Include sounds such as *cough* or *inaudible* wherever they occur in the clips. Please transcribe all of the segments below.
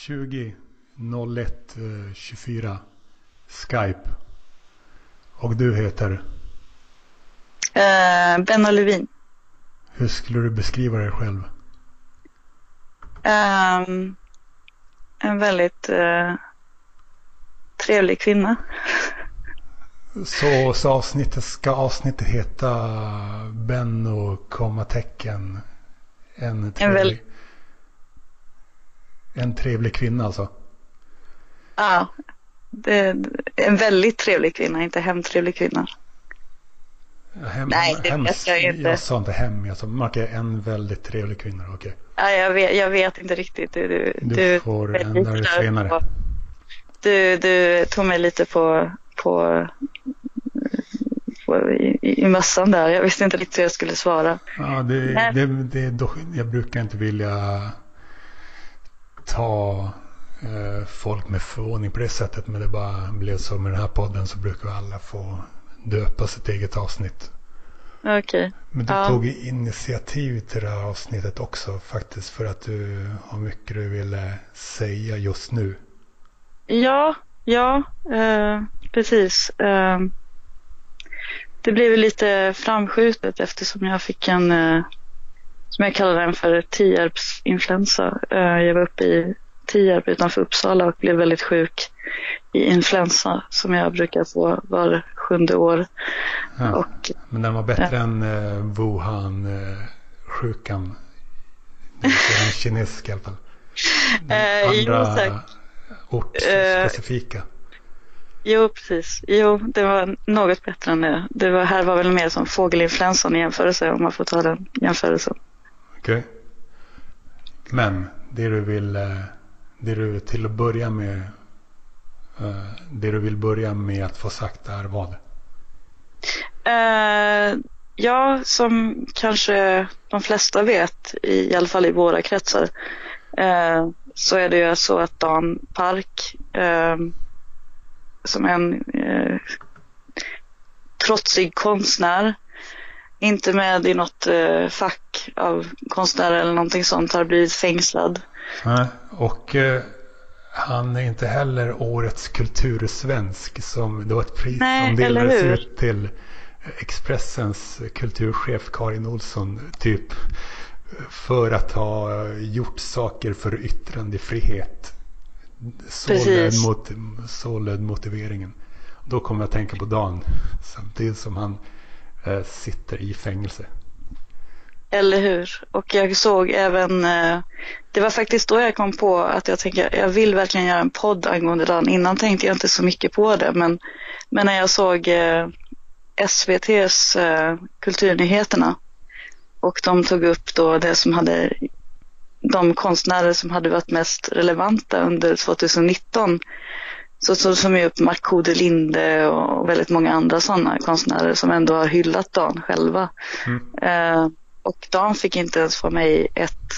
20 01 24 Skype. Och du heter? Uh, Benna Levin. Hur skulle du beskriva dig själv? Um, en väldigt uh, trevlig kvinna. Så, så avsnittet, ska avsnittet heta Benno, kommatecken, en trevlig, en, väl... en trevlig kvinna alltså? Ja, det, en väldigt trevlig kvinna, inte hemtrevlig kvinna. Hem, Nej, det hem, vet jag inte. Jag sa inte hem, jag sa Martin, en väldigt trevlig kvinna. Okej. Okay. Ja, jag, vet, jag vet inte riktigt. Du, du, du, får ändra dig senare. Du, du tog mig lite på, på, på i, i mössan där. Jag visste inte riktigt hur jag skulle svara. Ja, det, det, det, jag brukar inte vilja ta eh, folk med förvåning på det sättet. Men det bara blev så med den här podden så brukar alla få döpa sitt eget avsnitt. Okej. Okay. Men du ja. tog initiativ till det här avsnittet också faktiskt för att du har mycket du ville säga just nu. Ja, ja, eh, precis. Eh, det blev lite framskjutet eftersom jag fick en, eh, som jag kallar den för Tierpsinfluensa. Eh, jag var uppe i Tierp utanför Uppsala och blev väldigt sjuk i influensa som jag brukar få var sjunde år. Ja, och, men den var bättre ja. än uh, Wuhan-sjukan? den kinesiska i alla fall. Den andra jo, ortsspecifika. Uh, jo, precis. Jo, det var något bättre än det. Det var, här var väl mer som fågelinfluensan i jämförelse om man får ta den jämförelsen. Okej. Okay. Men det du vill, eh, det du till att börja med eh, det du vill börja med att få sagt är vad? Uh, ja, som kanske de flesta vet, i, i alla fall i våra kretsar, uh, så är det ju så att Dan Park, uh, som en uh, trotsig konstnär, inte med i något fack av konstnärer eller någonting sånt, har blivit fängslad. Nej, och han är inte heller årets kultursvensk. Som, det var ett pris Nej, som delades ut till Expressens kulturchef Karin Olsson. Typ för att ha gjort saker för yttrandefrihet. Så löd, mot, så löd motiveringen. Då kommer jag att tänka på Dan. Samtidigt som han eh, Eh, sitter i fängelse. Eller hur? Och jag såg även, eh, det var faktiskt då jag kom på att jag tänker, jag vill verkligen göra en podd angående den. Innan tänkte jag inte så mycket på det, men, men när jag såg eh, SVTs Kulturnyheterna och de tog upp då det som hade, de konstnärer som hade varit mest relevanta under 2019 så tog de upp Marco de Linde och väldigt många andra sådana konstnärer som ändå har hyllat Dan själva. Mm. Eh, och Dan fick inte ens med i ett,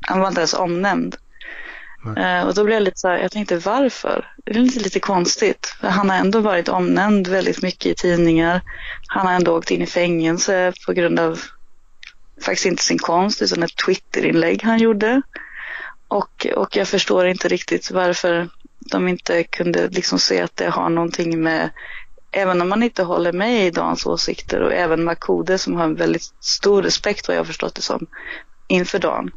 han var inte ens omnämnd. Uh, och då blev jag lite så här, jag tänkte varför? Det är lite, lite konstigt. För han har ändå varit omnämnd väldigt mycket i tidningar. Han har ändå åkt in i fängelse på grund av faktiskt inte sin konst utan ett Twitterinlägg han gjorde. Och, och jag förstår inte riktigt varför de inte kunde liksom se att det har någonting med även om man inte håller med i Dans åsikter och även Makode som har en väldigt stor respekt vad jag förstått det som inför Dan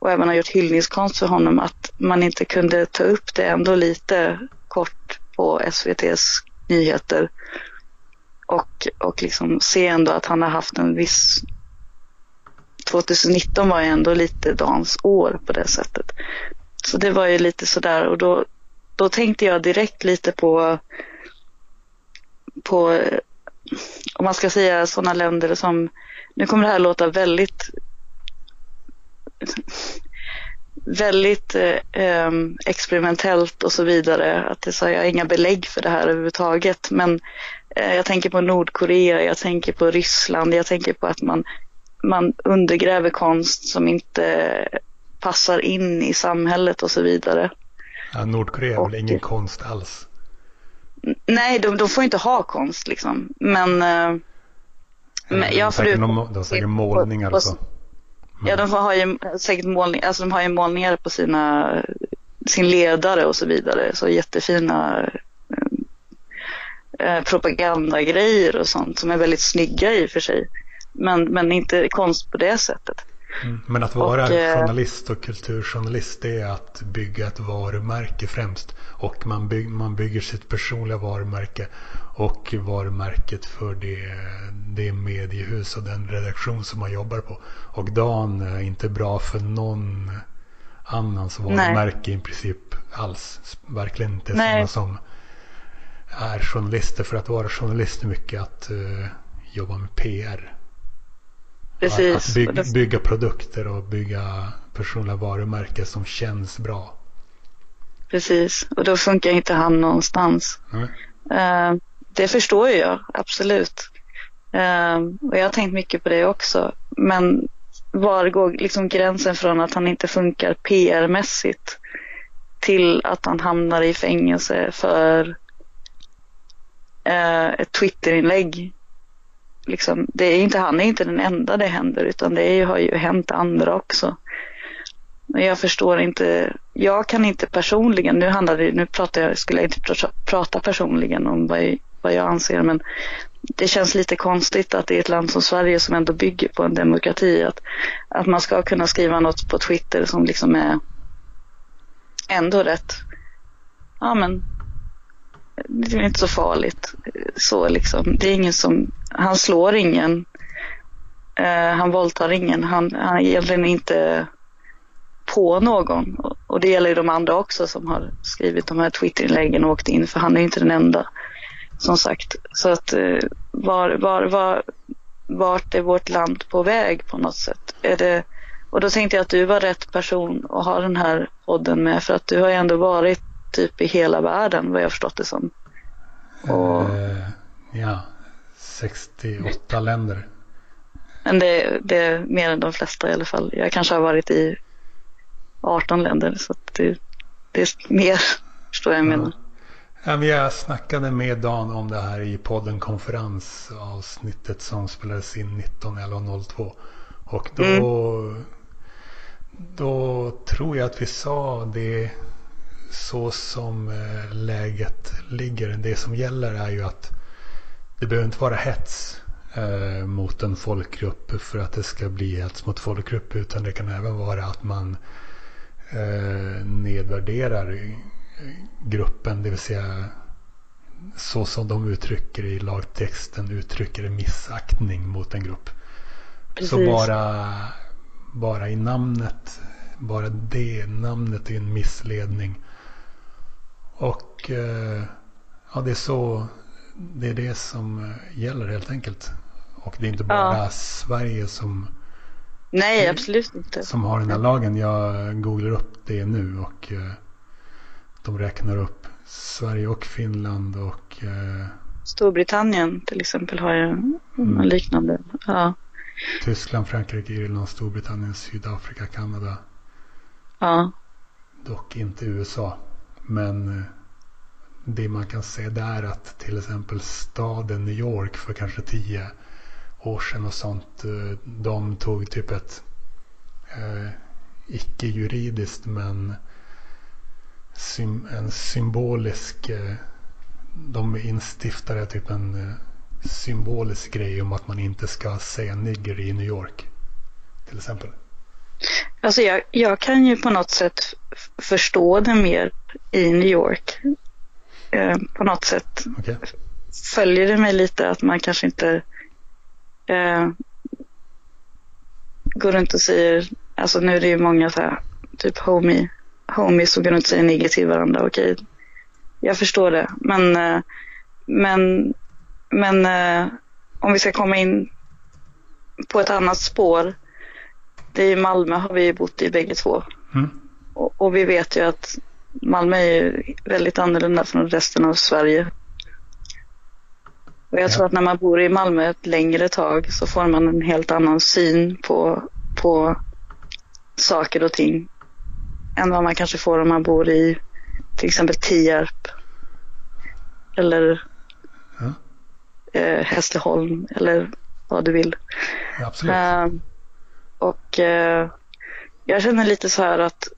och även har gjort hyllningskonst för honom att man inte kunde ta upp det ändå lite kort på SVTs nyheter och, och liksom se ändå att han har haft en viss 2019 var ju ändå lite Dans år på det sättet. Så det var ju lite sådär och då, då tänkte jag direkt lite på på, om man ska säga sådana länder som, nu kommer det här låta väldigt väldigt eh, experimentellt och så vidare. Att det, så jag har inga belägg för det här överhuvudtaget. Men eh, jag tänker på Nordkorea, jag tänker på Ryssland, jag tänker på att man, man undergräver konst som inte passar in i samhället och så vidare. Ja, Nordkorea är väl ingen konst alls? Nej, de, de får inte ha konst liksom. Men, eh, men jag har säkert, de, de har säkert målningar och så. Ja, de har ju säkert målningar, alltså de har ju målningar på sina, sin ledare och så vidare. Så jättefina eh, propagandagrejer och sånt som är väldigt snygga i och för sig. Men, men inte konst på det sättet. Mm. Men att vara och, eh, journalist och kulturjournalist det är att bygga ett varumärke främst. Och man, byg, man bygger sitt personliga varumärke och varumärket för det, det mediehus och den redaktion som man jobbar på. Och Dan är inte bra för någon annans varumärke Nej. i princip alls. Verkligen inte sådana som är journalister. För att vara journalist är mycket att uh, jobba med PR. Precis. Att bygga, bygga produkter och bygga personliga varumärken som känns bra. Precis, och då funkar inte han någonstans. Uh, det förstår jag absolut. Uh, och jag har tänkt mycket på det också. Men var går liksom gränsen från att han inte funkar PR-mässigt till att han hamnar i fängelse för uh, ett Twitterinlägg liksom, det är inte, han är inte den enda det händer utan det är, har ju hänt andra också. Men jag förstår inte, jag kan inte personligen, nu handlar det, nu pratar jag, skulle jag inte prata personligen om vad jag, vad jag anser men det känns lite konstigt att i ett land som Sverige som ändå bygger på en demokrati att, att man ska kunna skriva något på Twitter som liksom är ändå rätt, ja men det är inte så farligt. Så liksom. Det är ingen som, han slår ingen. Eh, han våldtar ingen. Han, han är egentligen inte på någon. Och det gäller ju de andra också som har skrivit de här Twitterinläggen och åkt in. För han är ju inte den enda. Som sagt. Så att eh, var, var, var, vart är vårt land på väg på något sätt? Är det, och då tänkte jag att du var rätt person att ha den här podden med. För att du har ju ändå varit typ i hela världen vad jag förstått det som. Och... Uh, ja, 68 länder. Men det, det, är mer än de flesta i alla fall. Jag kanske har varit i 18 länder så det, det, är mer, *laughs* förstår jag menar. Ja, jag snackade med Dan om det här i podden konferensavsnittet som spelades in 19.11.02. Och då, mm. då tror jag att vi sa det så som eh, läget ligger. Det som gäller är ju att det behöver inte vara hets eh, mot en folkgrupp för att det ska bli hets mot folkgrupp. Utan det kan även vara att man eh, nedvärderar gruppen. Det vill säga så som de uttrycker i lagtexten uttrycker missaktning mot en grupp. Precis. Så bara, bara i namnet, bara det namnet är en missledning. Och eh, ja, det är så det är det som eh, gäller helt enkelt. Och det är inte bara ja. Sverige som Nej, absolut inte. Som har den här lagen. Jag googlar upp det nu och eh, de räknar upp Sverige och Finland och eh, Storbritannien till exempel har ju mm. liknande. Ja. Tyskland, Frankrike, Irland, Storbritannien, Sydafrika, Kanada. Ja. Dock inte USA. Men det man kan se där att till exempel staden New York för kanske tio år sedan och sånt. Eh, de tog typ ett eh, icke-juridiskt men sym en symbolisk eh, de instiftade typ en eh, symbolisk grej om att man inte ska säga nigger i New York. Till exempel. Alltså jag, jag kan ju på något sätt förstå det mer i New York. Eh, på något sätt okay. följer det mig lite att man kanske inte eh, går runt och säger, alltså nu är det ju många så här, typ homie, homies som går runt och säger nigger till varandra. Okej, jag förstår det. Men, eh, men, men eh, om vi ska komma in på ett annat spår det är i Malmö har vi bott i bägge två. Mm. Och, och, vi vet ju att Malmö är väldigt annorlunda från resten av Sverige. Och jag ja. tror att när man bor i Malmö ett längre tag så får man en helt annan syn på, på saker och ting. Än vad man kanske får om man bor i till exempel Tierp. Eller ja. eh, Hässleholm eller vad du vill. Ja, absolut. Uh, och eh, jag känner lite så här att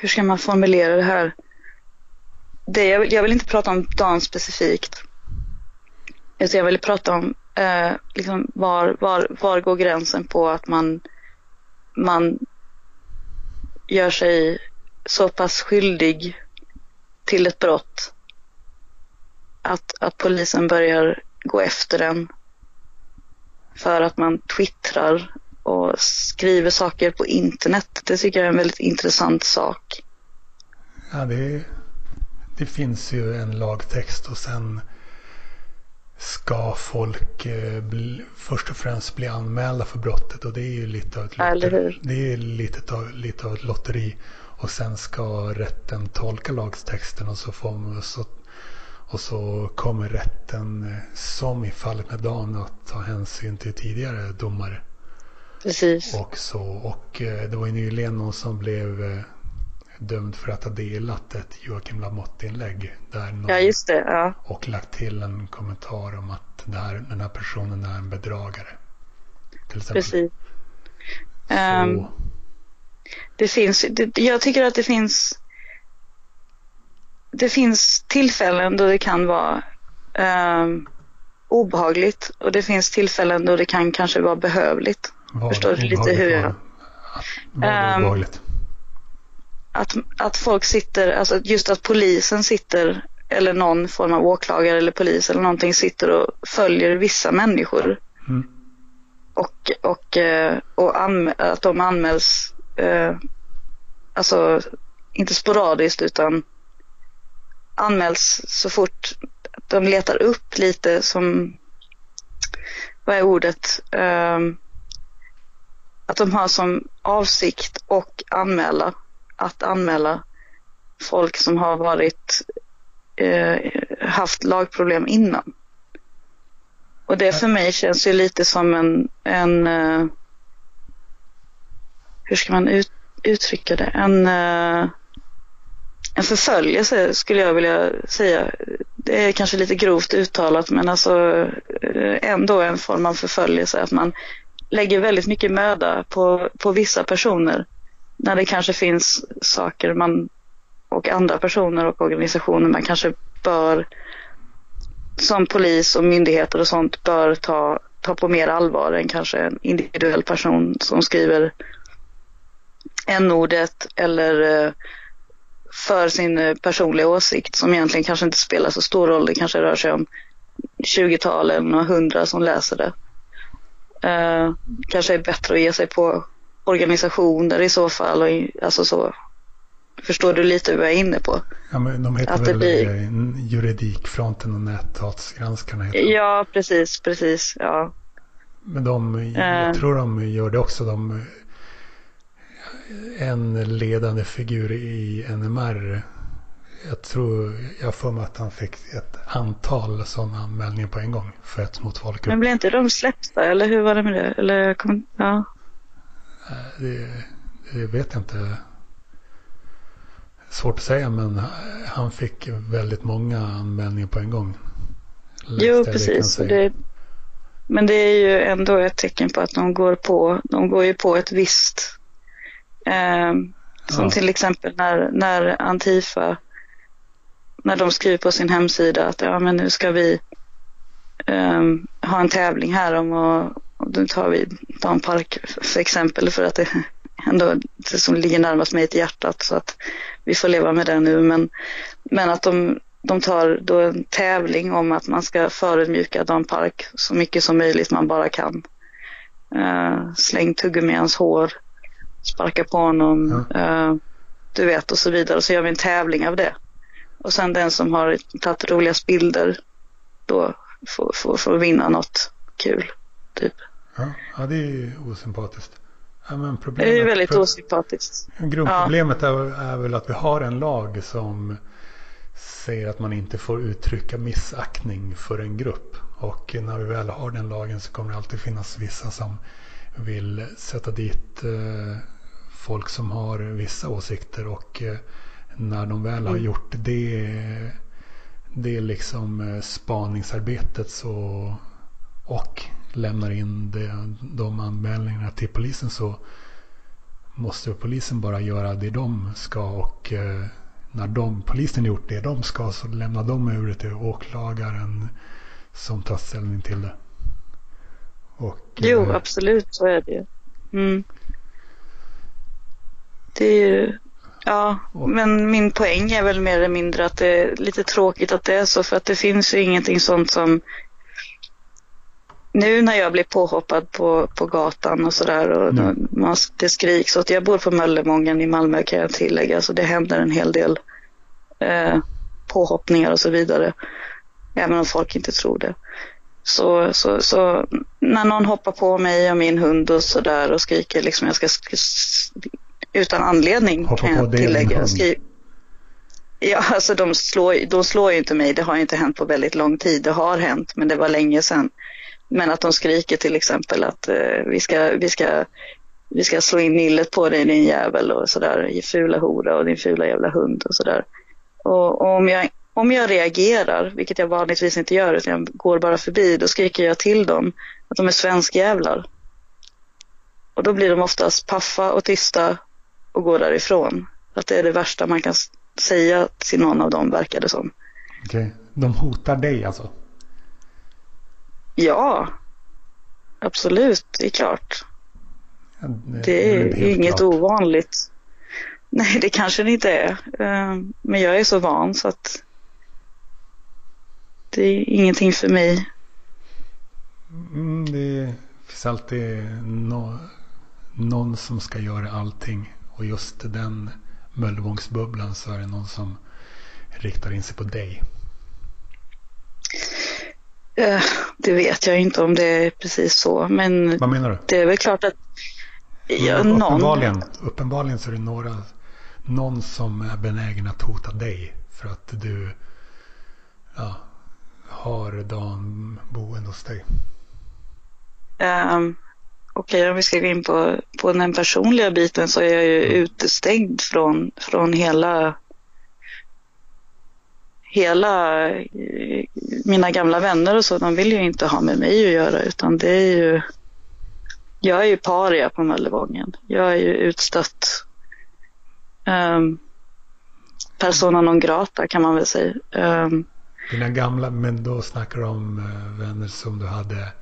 hur ska man formulera det här? Det, jag, vill, jag vill inte prata om Dan specifikt. Utan jag vill prata om eh, liksom var, var, var går gränsen på att man, man gör sig så pass skyldig till ett brott att, att polisen börjar gå efter den för att man twittrar och skriver saker på internet. Det tycker jag är en väldigt intressant sak. Ja, det, det finns ju en lagtext och sen ska folk eh, bli, först och främst bli anmälda för brottet och det är ju lite av ett lotteri. Det är lite av, lite av ett lotteri. Och sen ska rätten tolka lagtexten och så, får, så, och så kommer rätten, eh, som i fallet med Dan, att ta hänsyn till tidigare domare. Precis. Och, så, och eh, det var ju nyligen någon som blev eh, dömd för att ha delat ett Joakim Lamotte-inlägg. ja, just det. Ja. Och lagt till en kommentar om att här, den här personen är en bedragare. Precis. Um, det finns, det, jag tycker att det finns det finns tillfällen då det kan vara um, obehagligt och det finns tillfällen då det kan kanske vara behövligt. Var Förstår du lite hur jag... Var um, obehagligt? Att, att folk sitter, alltså just att polisen sitter eller någon form av åklagare eller polis eller någonting sitter och följer vissa människor. Mm. Och, och, eh, och att de anmäls, eh, alltså inte sporadiskt utan anmäls så fort de letar upp lite som, vad är ordet, eh, att de har som avsikt och anmäla, att anmäla folk som har varit, eh, haft lagproblem innan. Och det för mig känns ju lite som en, en eh, hur ska man ut, uttrycka det, en, eh, en förföljelse skulle jag vilja säga. Det är kanske lite grovt uttalat men alltså eh, ändå en form av förföljelse att man lägger väldigt mycket möda på, på vissa personer när det kanske finns saker man och andra personer och organisationer man kanske bör som polis och myndigheter och sånt bör ta, ta på mer allvar än kanske en individuell person som skriver n-ordet eller eh, för sin eh, personliga åsikt som egentligen kanske inte spelar så stor roll. Det kanske rör sig om 20-tal eller några hundra som läser det. Eh, kanske är bättre att ge sig på organisationer i så fall. Och, alltså så, förstår du lite vad jag är inne på? Ja, men de heter att väl blir... Juridikfronten och näthatsgranskarna? Ja, precis, precis. Ja. Men de, jag tror de gör det också. De, en ledande figur i NMR. Jag tror, jag får mig att han fick ett antal sådana anmälningar på en gång för ett mot folkgrupp. Men blev inte de släppta eller hur var det med det? Eller kom, ja. Det, det vet jag inte. Svårt att säga men han fick väldigt många anmälningar på en gång. jo, precis. Det, men det är ju ändå ett tecken på att de går på, de går ju på ett visst Eh, som ja. till exempel när, när Antifa, när de skriver på sin hemsida att ja men nu ska vi eh, ha en tävling här om och, och då tar vi Dan Park för exempel för att det *laughs* ändå det som ligger närmast mig till hjärtat så att vi får leva med det nu men, men att de, de tar då en tävling om att man ska förödmjuka Dan Park så mycket som möjligt man bara kan. Uh, släng tuggummi i hans hår sparka på honom, ja. uh, du vet och så vidare. Och så gör vi en tävling av det. Och sen den som har tagit roligast bilder då får, får, får vinna något kul. Typ. Ja, ja det är ju osympatiskt. Ja, men det är väldigt pro osympatiskt. Grundproblemet ja. är, är väl att vi har en lag som säger att man inte får uttrycka missaktning för en grupp. Och när vi väl har den lagen så kommer det alltid finnas vissa som vill sätta dit eh, folk som har vissa åsikter och eh, när de väl har mm. gjort det, det liksom eh, spaningsarbetet så, och lämnar in det, de anmälningarna till polisen så måste polisen bara göra det de ska och eh, när de, polisen gjort det de ska så lämnar de över det till åklagaren som tar ställning till det. Och, jo, eh, absolut så är det ju. Mm. Det är ju, ja, och, men min poäng är väl mer eller mindre att det är lite tråkigt att det är så för att det finns ju ingenting sånt som nu när jag blir påhoppad på, på gatan och sådär och mm. man, det skriks åt, jag bor på Möllemången i Malmö kan jag tillägga, så det händer en hel del eh, påhoppningar och så vidare. Även om folk inte tror det. Så, så, så när någon hoppar på mig och min hund och sådär och skriker liksom jag ska utan anledning Hoppa kan jag tillägga. Ja, alltså de slår, de slår ju inte mig. Det har inte hänt på väldigt lång tid. Det har hänt, men det var länge sedan. Men att de skriker till exempel att eh, vi, ska, vi, ska, vi ska slå in nillet på dig din jävel och sådär, fula hora och din fula jävla hund och sådär. Och, och, om, jag, om jag reagerar, vilket jag vanligtvis inte gör utan jag går bara förbi, då skriker jag till dem att de är svenskjävlar. Och då blir de oftast paffa och tysta och går därifrån. Att det är det värsta man kan säga till någon av dem verkar det som. Okej, okay. de hotar dig alltså? Ja, absolut, det är klart. Ja, det, det, är, det är inget klart. ovanligt. Nej, det kanske det inte är. Eh, men jag är så van så att det är ingenting för mig. Mm, det finns alltid no någon som ska göra allting. Och just den Möllevångsbubblan så är det någon som riktar in sig på dig. Eh, det vet jag inte om det är precis så. Men Vad menar du? Det är väl klart att ja, någon... uppenbarligen, uppenbarligen så är det några, någon som är benägen att hota dig. För att du ja, har Dan boende hos dig. Um, Okej, okay, om vi ska gå in på, på den personliga biten så är jag ju mm. utestängd från, från hela hela mina gamla vänner och så, de vill ju inte ha med mig att göra utan det är ju jag är ju paria på Möllevången. Jag är ju utstött. Um, persona non grata kan man väl säga. Um, Dina gamla, men då snackar du om uh, vänner som du hade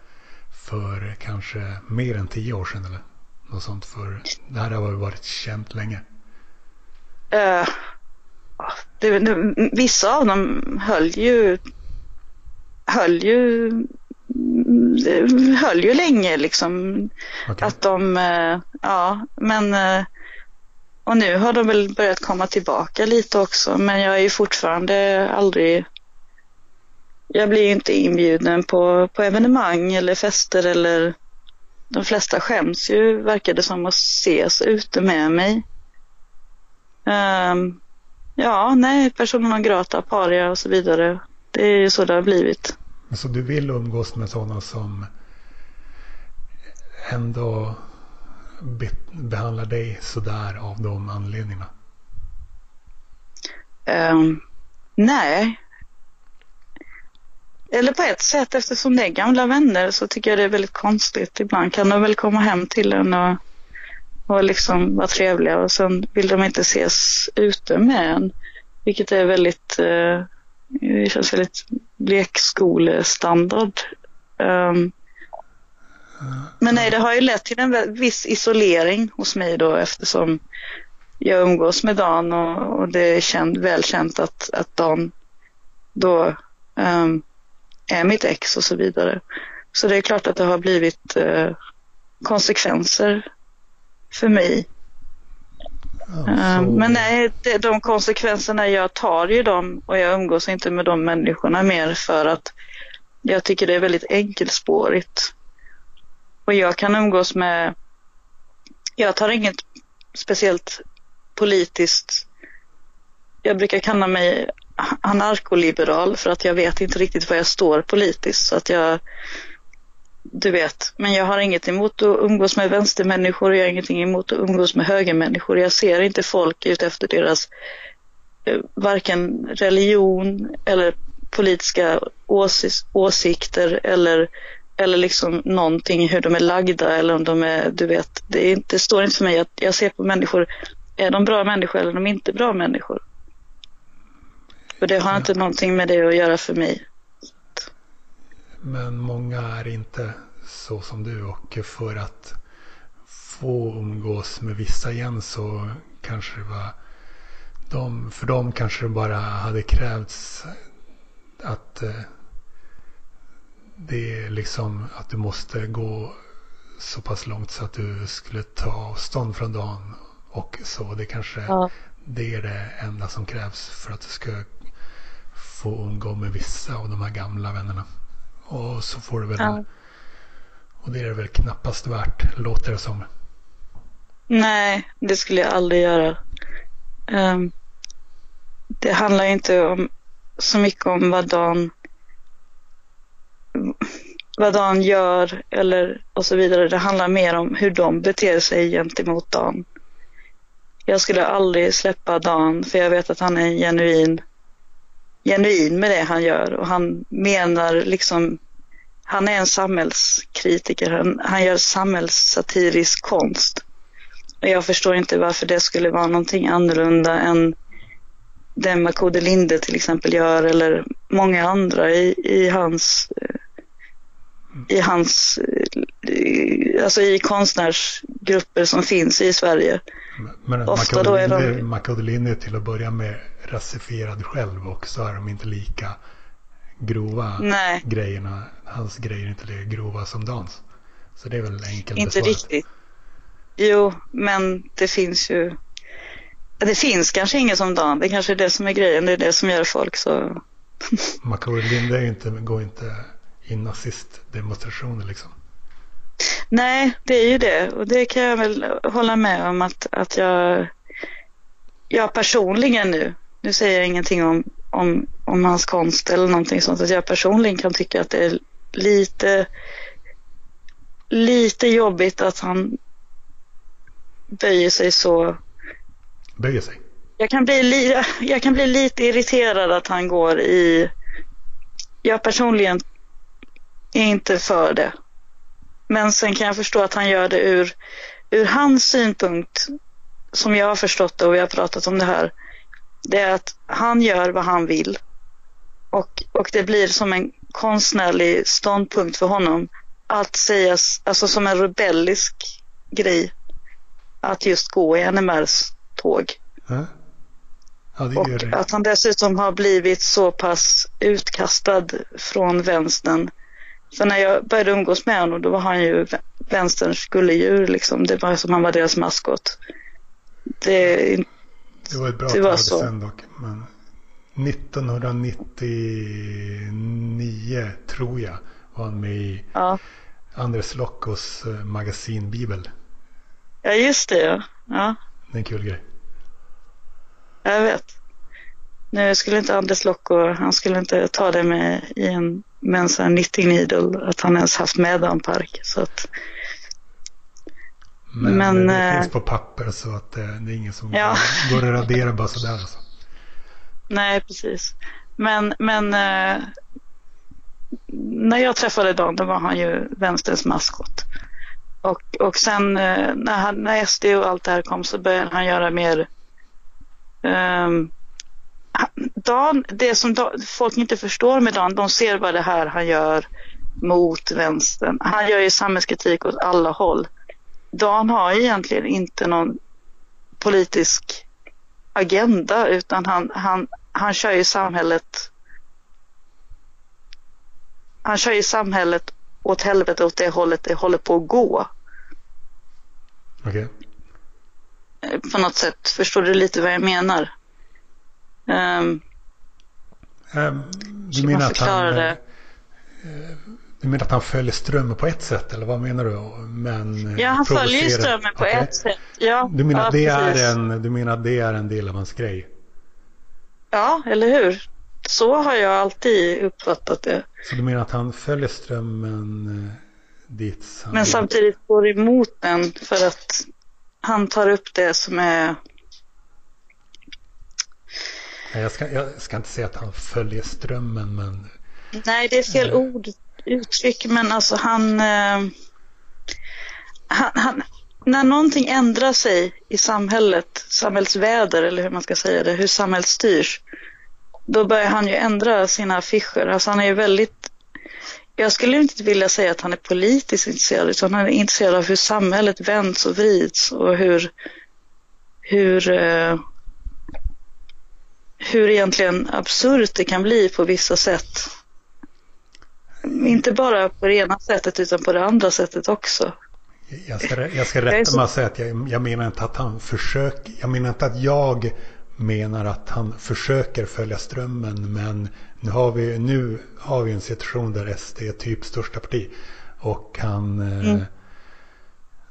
för kanske mer än tio år sedan eller något sånt. För det här har varit känt länge. Uh, det, det, vissa av dem höll ju höll ju höll ju länge liksom. Okay. Att de, uh, ja men uh, och nu har de väl börjat komma tillbaka lite också men jag är ju fortfarande aldrig jag blir ju inte inbjuden på, på evenemang eller fester eller de flesta skäms ju, verkar det som, att ses ute med mig. Um, ja, nej, personerna grata, paria och så vidare. Det är ju så det har blivit. Så du vill umgås med sådana som ändå be behandlar dig sådär av de anledningarna? Um, nej, eller på ett sätt eftersom det är gamla vänner så tycker jag det är väldigt konstigt. Ibland kan de väl komma hem till en och, och liksom vara trevliga och sen vill de inte ses ute med en. Vilket är väldigt, eh, det känns väldigt lekskolestandard. Um, men nej, det har ju lett till en viss isolering hos mig då eftersom jag umgås med Dan och, och det är känd, välkänt att, att Dan då um, är mitt ex och så vidare. Så det är klart att det har blivit eh, konsekvenser för mig. Ja, uh, men nej, det, de konsekvenserna jag tar ju dem och jag umgås inte med de människorna mer för att jag tycker det är väldigt enkelspårigt. Och jag kan umgås med, jag tar inget speciellt politiskt, jag brukar kalla mig anarkoliberal för att jag vet inte riktigt var jag står politiskt. Så att jag, du vet, men jag har inget emot att umgås med vänstermänniskor, jag har ingenting emot att umgås med högermänniskor. Jag ser inte folk ut efter deras eh, varken religion eller politiska ås åsikter eller eller liksom någonting hur de är lagda eller om de är, du vet, det, är inte, det står inte för mig att jag ser på människor, är de bra människor eller är de inte bra människor? För det har ja. inte någonting med det att göra för mig. Men många är inte så som du och för att få umgås med vissa igen så kanske det var de, för dem kanske det bara hade krävts att eh, det är liksom att du måste gå så pass långt så att du skulle ta avstånd från dagen och så. Det kanske ja. det är det enda som krävs för att du ska få umgå med vissa av de här gamla vännerna. Och så får du väl ja. Och det är det väl knappast värt, låter det som. Nej, det skulle jag aldrig göra. Um, det handlar inte om, så mycket om vad Dan, vad Dan gör eller och så vidare. Det handlar mer om hur de beter sig gentemot Dan. Jag skulle aldrig släppa Dan för jag vet att han är genuin, genuin med det han gör och han menar liksom han är en samhällskritiker. Han, han gör samhällssatirisk konst. Och jag förstår inte varför det skulle vara någonting annorlunda än det Makode Linde till exempel gör eller många andra i, i hans eh, i hans alltså i konstnärsgrupper som finns i Sverige. Men Ofta då är de... Är till att börja med rasifierad själv och så är de inte lika grova Nej. grejerna. Hans grejer är inte lika grova som dans. Så det är väl enkelt Inte besvarat. riktigt. Jo, men det finns ju det finns kanske ingen som Dan. Det kanske är det som är grejen. Det är det som gör folk så... Macaulay Linde inte, går inte i nazistdemonstrationer liksom. Nej, det är ju det. Och det kan jag väl hålla med om att, att jag, jag personligen nu, nu säger jag ingenting om, om, om hans konst eller någonting sånt, att jag personligen kan tycka att det är lite, lite jobbigt att han böjer sig så böjer sig. Jag kan, bli li, jag kan bli lite irriterad att han går i... Jag personligen är inte för det. Men sen kan jag förstå att han gör det ur, ur hans synpunkt, som jag har förstått det och vi har pratat om det här. Det är att han gör vad han vill. Och, och det blir som en konstnärlig ståndpunkt för honom att sägas, alltså som en rebellisk grej, att just gå i NMRs tåg. Ja. Ja, och det. att han dessutom har blivit så pass utkastad från vänstern. För när jag började umgås med honom då var han ju vänsterns gulledjur liksom. Det var som han var deras maskot. Det, det var ett bra det tag så. sen dock. Men 1999 tror jag var han med i ja. Andres Lockos eh, magasin Bibel. Ja just det ja. ja. Det är en kul grej. Jag vet. Nu skulle inte Anders Locko, han skulle inte ta det med i en, med en sån knitting needle, att han ens haft med en park. Så att, men, men det äh, finns på papper så att det, det är ingen som ja. går att radera bara sådär. Alltså. Nej, precis. Men, men äh, när jag träffade Dan, då var han ju vänsterns maskot. Och, och sen äh, när, han, när SD och allt det här kom så började han göra mer Um, Dan, det som Dan, folk inte förstår med Dan, de ser vad det här han gör mot vänstern. Han gör ju samhällskritik åt alla håll. Dan har egentligen inte någon politisk agenda utan han, han, han kör ju samhället han kör ju samhället åt helvete åt det hållet det håller på att gå. Okej. Okay. Eh, på något sätt. Förstår du lite vad jag menar? Um, um, du menar att han... Det. Eh, du menar att han följer strömmen på ett sätt eller vad menar du? Men ja, han följer strömmen på okay. ett sätt. Ja, du, menar ja, det är en, du menar att det är en del av hans grej? Ja, eller hur? Så har jag alltid uppfattat det. Så du menar att han följer strömmen dit? Men samtidigt går emot den för att han tar upp det som är... Jag ska, jag ska inte säga att han följer strömmen men... Nej, det är fel äh... ord uttryck, men alltså han, eh, han, han, när någonting ändrar sig i samhället, samhällsväder eller hur man ska säga det, hur samhället styrs, då börjar han ju ändra sina affischer. Alltså han är ju väldigt, jag skulle inte vilja säga att han är politiskt intresserad, utan han är intresserad av hur samhället vänds och vrids och hur, hur, eh, hur egentligen absurt det kan bli på vissa sätt. Inte bara på det ena sättet utan på det andra sättet också. Jag ska, jag ska rätta mig och säga att jag, jag menar inte att han försöker, jag menar inte att jag menar att han försöker följa strömmen men nu har vi, nu har vi en situation där SD är typ största parti. Och han, eh, mm.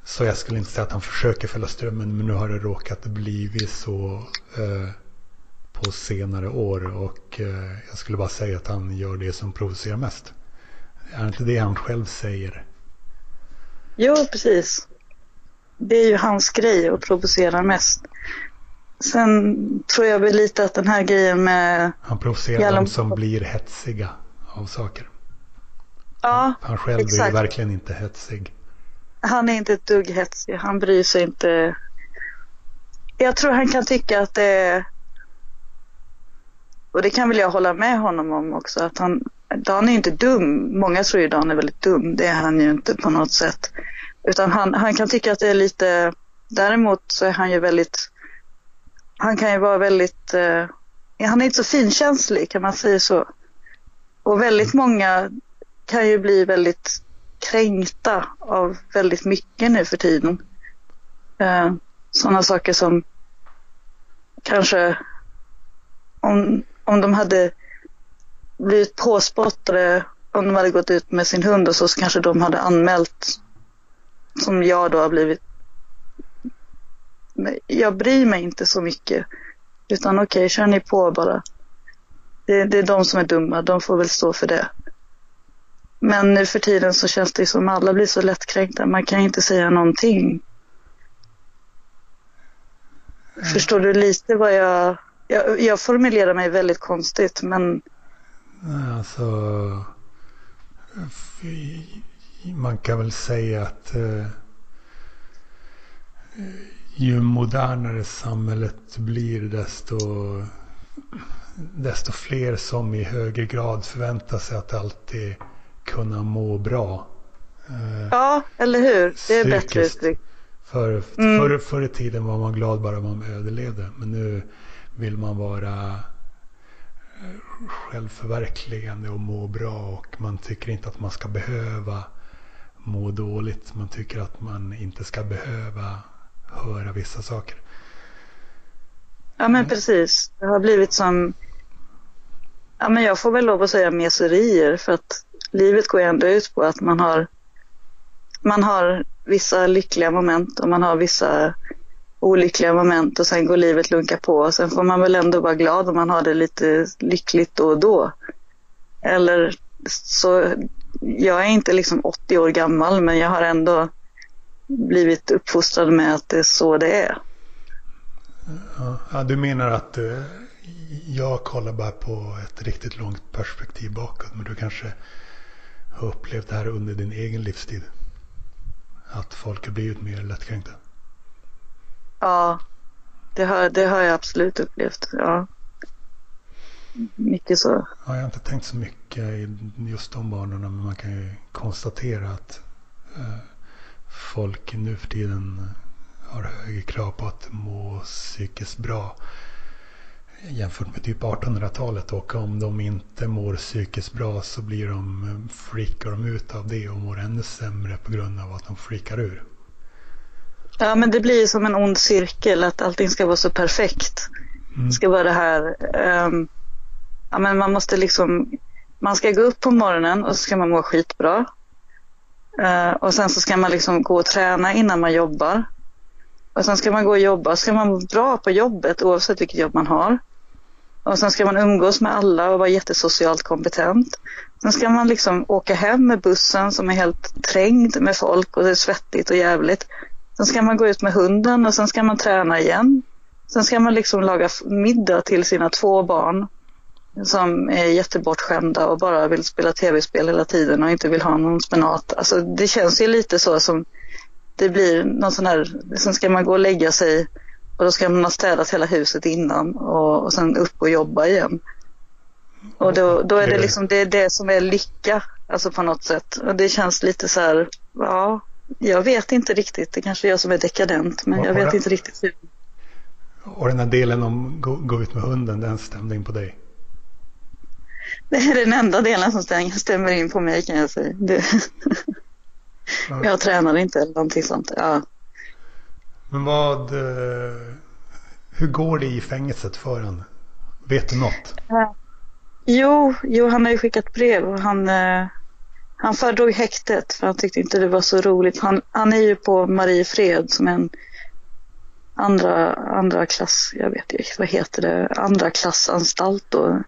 så jag skulle inte säga att han försöker följa strömmen men nu har det råkat blivit så eh, på senare år och eh, jag skulle bara säga att han gör det som provocerar mest. Är det inte det han själv säger? Jo, precis. Det är ju hans grej att provocera mest. Sen tror jag väl lite att den här grejen med... Han provocerar de som blir hetsiga av saker. Ja, Han själv exakt. är verkligen inte hetsig. Han är inte ett dugg hetsig. Han bryr sig inte. Jag tror han kan tycka att det är... Och det kan väl jag hålla med honom om också. Att han, Dan är inte dum. Många tror ju Dan är väldigt dum. Det är han ju inte på något sätt. Utan han, han kan tycka att det är lite... Däremot så är han ju väldigt han kan ju vara väldigt, eh, han är inte så finkänslig kan man säga så. Och väldigt många kan ju bli väldigt kränkta av väldigt mycket nu för tiden. Eh, Sådana saker som kanske om, om de hade blivit påspottade om de hade gått ut med sin hund och så, så kanske de hade anmält som jag då har blivit jag bryr mig inte så mycket. Utan okej, okay, kör ni på bara. Det, det, är de som är dumma, de får väl stå för det. Men nu för tiden så känns det som alla blir så lättkränkta. Man kan inte säga någonting. Mm. Förstår du lite vad jag... jag... Jag formulerar mig väldigt konstigt, men... Alltså... Man kan väl säga att... Uh ju modernare samhället blir desto, desto fler som i högre grad förväntar sig att alltid kunna må bra. Eh, ja, eller hur? Det är bättre uttryck. För, mm. förr, förr i tiden var man glad bara man överlevde. Men nu vill man vara eh, självförverkligande och må bra. Och man tycker inte att man ska behöva må dåligt. Man tycker att man inte ska behöva höra vissa saker. Ja men precis. Det har blivit som, ja men jag får väl lov att säga meserier för att livet går ju ändå ut på att man har, man har vissa lyckliga moment och man har vissa olyckliga moment och sen går livet lunka på och sen får man väl ändå vara glad om man har det lite lyckligt då och då. Eller så, jag är inte liksom 80 år gammal men jag har ändå blivit uppfostrad med att det är så det är. Ja, du menar att eh, jag kollar bara på ett riktigt långt perspektiv bakåt. Men du kanske har upplevt det här under din egen livstid? Att folk har blivit mer lättkränkta? Ja, det har, det har jag absolut upplevt. Ja. Mycket så. Ja, jag har inte tänkt så mycket i just de banorna. Men man kan ju konstatera att eh, folk nu för tiden eh, har högre krav på att må psykiskt bra jämfört med typ 1800-talet och om de inte mår psykiskt bra så blir de, eh, freakar de ut av det och mår ännu sämre på grund av att de freakar ur. Ja men det blir som en ond cirkel att allting ska vara så perfekt. Mm. Det ska vara det här, um, ja men man måste liksom, man ska gå upp på morgonen och så ska man må skitbra. Uh, och sen så ska man liksom gå och träna innan man jobbar. Och sen ska man gå och jobba. Ska man vara bra på jobbet oavsett vilket jobb man har. Och sen ska man umgås med alla och vara jättesocialt kompetent. Sen ska man liksom åka hem med bussen som är helt trängd med folk och det är svettigt och jävligt. Sen ska man gå ut med hunden och sen ska man träna igen. Sen ska man liksom laga middag till sina två barn. som är jättebortskämda och bara vill spela tv-spel hela tiden och inte vill ha någon spenat. Alltså det känns ju lite så som det blir någon sån här, sen ska man gå och lägga sig och då ska man ha städat hela huset innan och, och sen upp och jobba igen. Och då, då är det liksom det, är det som är lycka, alltså på något sätt. Och det känns lite så här, ja, jag vet inte riktigt. Det kanske är jag som är dekadent, men jag vet inte riktigt hur. Och den här delen om gå, gå ut med hunden, den stämde in på dig? *laughs* Det är den enda delen som stämmer in på mig kan jag säga. Det... Jag tränar inte eller någonting sånt. Ja. Men vad, eh, hur går det i fängelset för en? Vet du något? Ja. Jo, jo, han har ju skickat brev och han, eh, han föredrog häktet för han tyckte inte det var så roligt. Han, han är ju på Mariefred som en andra, andra klass, jag vet inte, vad heter det, andra klassanstalt då.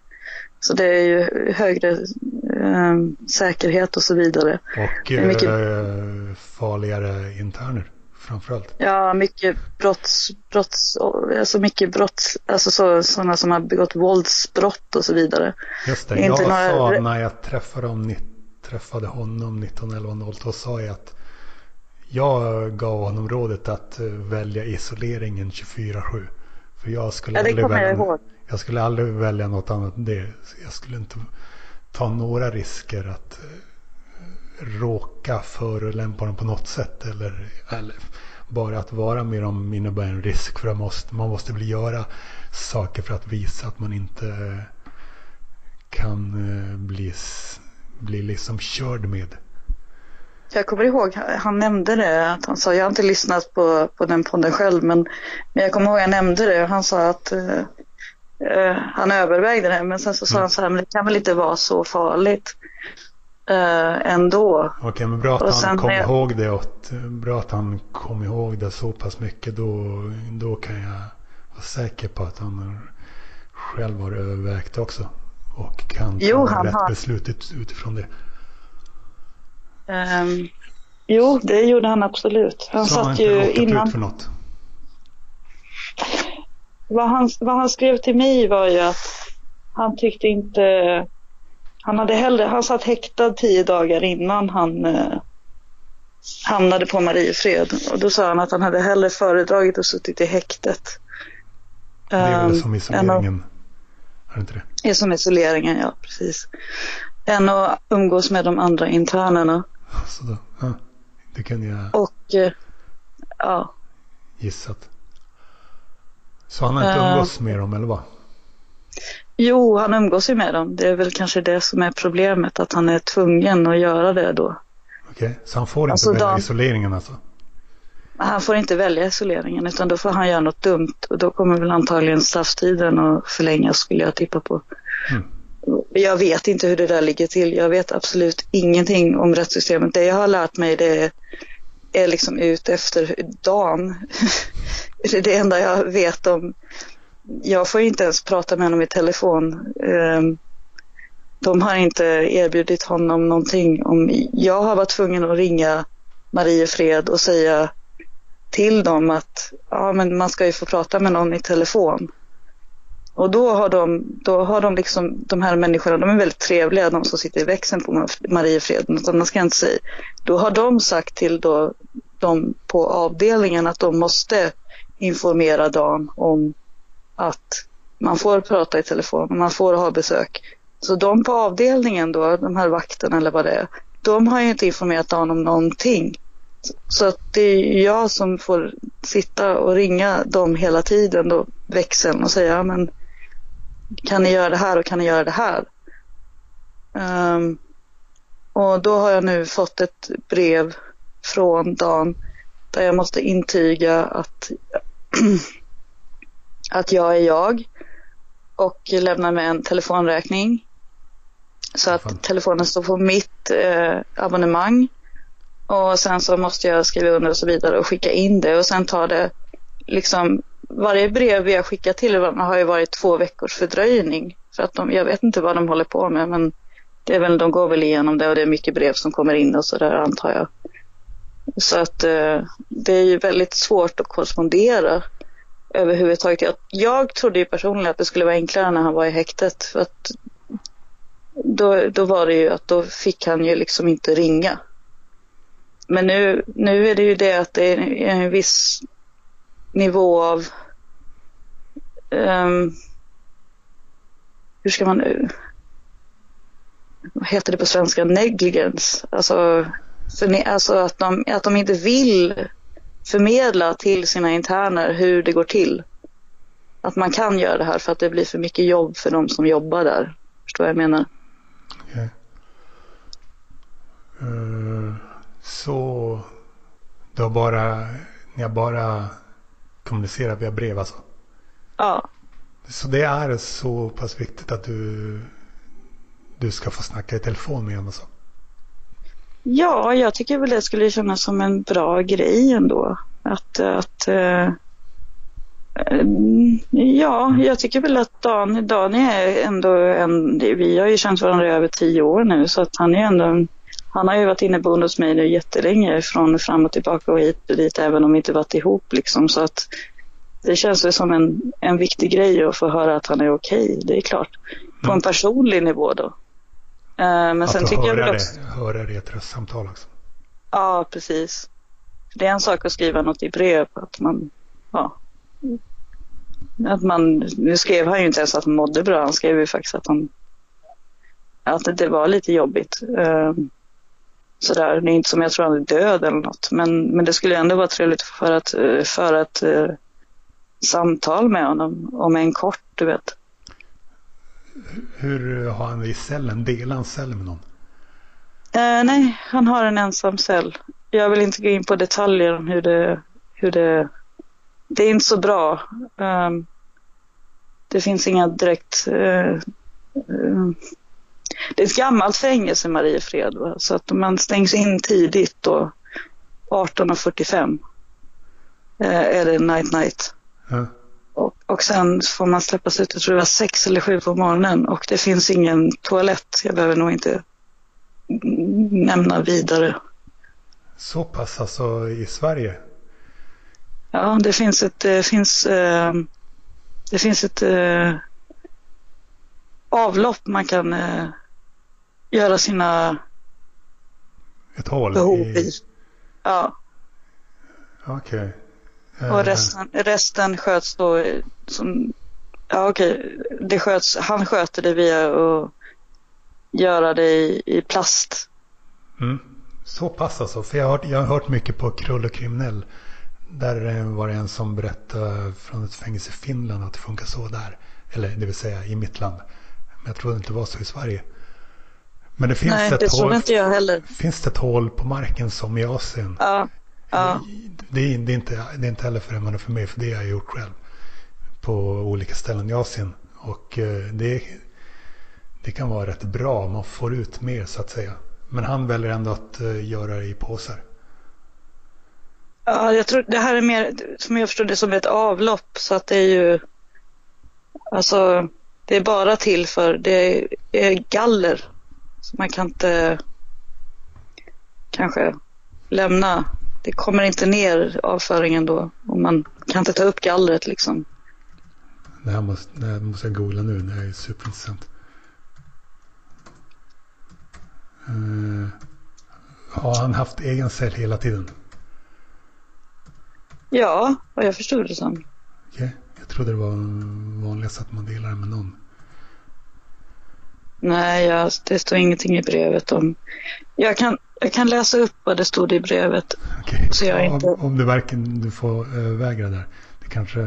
Så det är ju högre eh, säkerhet och så vidare. Och mycket... eh, farligare interner framförallt. Ja, mycket brotts, brotts, alltså mycket brotts, alltså så, sådana som har begått våldsbrott och så vidare. Just det, jag några... sa när jag träffade, om, träffade honom 1911 sa jag att jag gav honom rådet att eh, välja isoleringen 24-7. För jag skulle, ja, aldrig välja, jag, skulle aldrig välja något annat än det. Jag skulle inte ta några risker att eh, råka förolämpa dem på något sätt. Eller, eller bara att vara med dem innebär en risk för måste, man måste bli göra saker för att visa att man inte kan eh, bli, bli liksom körd med. Jag kommer ihåg, han nämnde det, att han sa, jag har inte lyssnat på, på den podden själv, men, men jag kommer ihåg jag nämnde det och han sa att uh, han övervägde det, men sen så sa mm. han så här, men det kan väl inte vara så farligt uh, ändå. Okej, okay, men bra att och han kom jag... ihåg det och bra att han kom ihåg det så pass mycket, då, då kan jag vara säker på att han själv har övervägt också och kan jo, ta rätt har... beslut utifrån det. Um, jo, det gjorde han absolut. Han Så satt han ju innan. Ut för något? Vad han, vad han skrev till mig var ju att han tyckte inte... Han, hade hellre, han satt häktad tio dagar innan han eh, hamnade på Mariefred. Och då sa han att han hade hellre föredragit att suttit i häktet. Det är väl som isoleringen? Är det inte det? Är som isoleringen, ja precis. Än att umgås med de andra internerna. Så då, ja, det kan jag Och eh, ja. gissat. Så han har inte uh, umgås med dem eller vad? Jo, han umgås ju med dem. Det är väl kanske det som är problemet, att han är tvungen att göra det då. Okej, så han får inte alltså, välja då, isoleringen alltså? Han får inte välja isoleringen utan då får han göra något dumt och då kommer väl antagligen strafftiden att förlängas skulle jag tippa på. Mm. Jag vet inte hur det där ligger till. Jag vet absolut ingenting om rättssystemet. Det jag har lärt mig det är liksom ut efter dagen. *laughs* det är det enda jag vet om. Jag får inte ens prata med honom i telefon. Ehm, de har inte erbjudit honom någonting. Om jag har varit tvungen att ringa Mariefred och säga till dem att ja, men man ska ju få prata med någon i telefon. Och då har de, då har de liksom, de här människorna, de är väldigt trevliga, de som sitter i växeln på Mariefred, något annat ska jag inte säga. Då har de sagt till då, de på avdelningen att de måste informera Dan om att man får prata i telefon och man får ha besök. Så de på avdelningen då, de här vakterna eller vad det är, de har ju inte informerat Dan om någonting. Så att det är jag som får sitta och ringa dem hela tiden då, växeln och säga, men kan ni göra det här och kan ni göra det här? Um, och då har jag nu fått ett brev från Dan där jag måste intyga att, *clears throat* att jag är jag och lämna med en telefonräkning. Så att telefonen står på mitt eh, abonnemang. Och sen så måste jag skriva under och så vidare och skicka in det och sen tar det liksom varje brev vi har skickat till varandra har ju varit två veckors fördröjning. För att de, jag vet inte vad de håller på med men det är väl, de går väl igenom det och det är mycket brev som kommer in och så där antar jag. Så att eh, det är ju väldigt svårt att korrespondera överhuvudtaget. Jag, jag trodde ju personligen att det skulle vara enklare när han var i häktet. För att då, då var det ju att då fick han ju liksom inte ringa. Men nu, nu är det ju det att det är en viss nivå av um, hur ska man nu, vad heter det på svenska, negligence. Alltså, för, alltså att, de, att de inte vill förmedla till sina interner hur det går till. Att man kan göra det här för att det blir för mycket jobb för de som jobbar där. Förstår vad jag menar? Okay. Uh, eh så du har bara, ni har bara kommunicerat via brev alltså? Ja. Så det är så pass viktigt att du, du ska få snacka i telefon med honom? Alltså? Ja, jag tycker väl det skulle kännas som en bra grej ändå. Att, att uh, ja, jag tycker väl att Dan, Dan är ändå en, vi har ju känt varandra i över tio år nu så att han är ändå han har ju varit inne boende hos mig nu jättelänge från fram och tillbaka och hit och dit även om vi inte varit ihop liksom så att det känns ju som en, en viktig grej att få höra att han är okej, det är klart. På en mm. personlig nivå då. Uh, men att sen tycker jag väl också... Det, höra det i ett röstsamtal också. Ja, precis. Det är en sak att skriva något i brev, att man, ja. Att man, nu skrev han ju inte ens att han mådde bra, han skrev ju faktiskt att han, att det var lite jobbigt. Sådär, det är inte som jag tror han är död eller något, men, men det skulle ändå vara trevligt för att, för att uh, samtal med honom, om en kort, du vet. Hur har han det i cellen? Delar han cell med någon? Eh, nej, han har en ensam cell. Jag vill inte gå in på detaljer om hur det... Hur det, det är inte så bra. Um, det finns inga direkt... Uh, uh, det är ett gammalt fängelse, Mariefred. Va? Så att man stängs in tidigt då. 18.45 uh, är det night night. Ja. Och, och sen får man släppas ut, jag tror det var sex eller sju på morgonen och det finns ingen toalett. Jag behöver nog inte nämna vidare. Så pass alltså i Sverige? Ja, det finns ett, det finns, eh, det finns ett eh, avlopp man kan eh, göra sina ett hål behov i. i. Ja. Okej. Okay. Och resten, resten sköts då som, ja okej, det sköts, han sköter det via att göra det i, i plast. Mm. Så pass alltså, för jag har, hört, jag har hört mycket på Krull och kriminell. Där var det en som berättade från ett fängelse i Finland att det funkar så där. Eller det vill säga i mitt land. Men jag trodde inte det var så i Sverige. Men det finns Nej, ett det hål, inte jag heller. Finns det ett hål på marken som i Asien? Ja. Ja. Det, är, det, är inte, det är inte heller främmande för mig, för det har jag gjort själv. På olika ställen i Asien. Och eh, det, det kan vara rätt bra, man får ut mer så att säga. Men han väljer ändå att eh, göra det i påsar. Ja, jag tror det här är mer, som jag förstår det, som ett avlopp. Så att det är ju, alltså, det är bara till för, det är galler. Så man kan inte kanske lämna det kommer inte ner avföringen då. Och man kan inte ta upp gallret liksom. Det här måste, det här måste jag googla nu. Det här är superintressant. Uh, har han haft egen cell hela tiden? Ja, vad jag förstod det som. Okej, okay. jag trodde det var vanligast att man delar med någon. Nej, jag, det står ingenting i brevet om... Jag kan, jag kan läsa upp vad det stod i brevet. Okej, så jag ja, inte... om, om du varken du får äh, vägra där. Det kanske...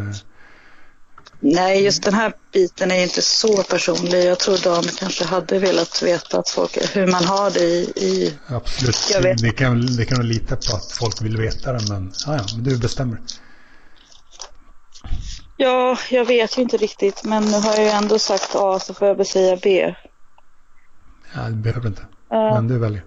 Nej, just den här biten är inte så personlig. Jag tror Dan kanske hade velat veta att folk, hur man har det i... i... Absolut, jag vet. Det, kan, det kan du lita på att folk vill veta det, men, ah, ja, men du bestämmer. Ja, jag vet ju inte riktigt, men nu har jag ju ändå sagt A så får jag väl säga B. Ja, det behöver inte. Uh. Men du väljer.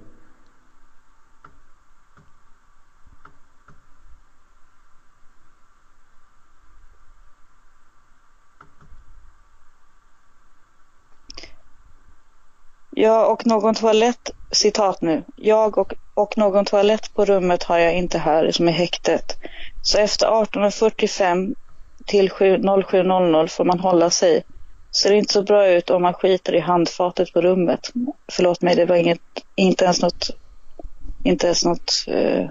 Jag och någon toalett, citat nu, jag och, och någon toalett på rummet har jag inte här som är häktet. Så efter 18.45 till 07.00 får man hålla sig. Ser inte så bra ut om man skiter i handfatet på rummet. Förlåt mig, det var inget, inte ens något, inte ens något uh,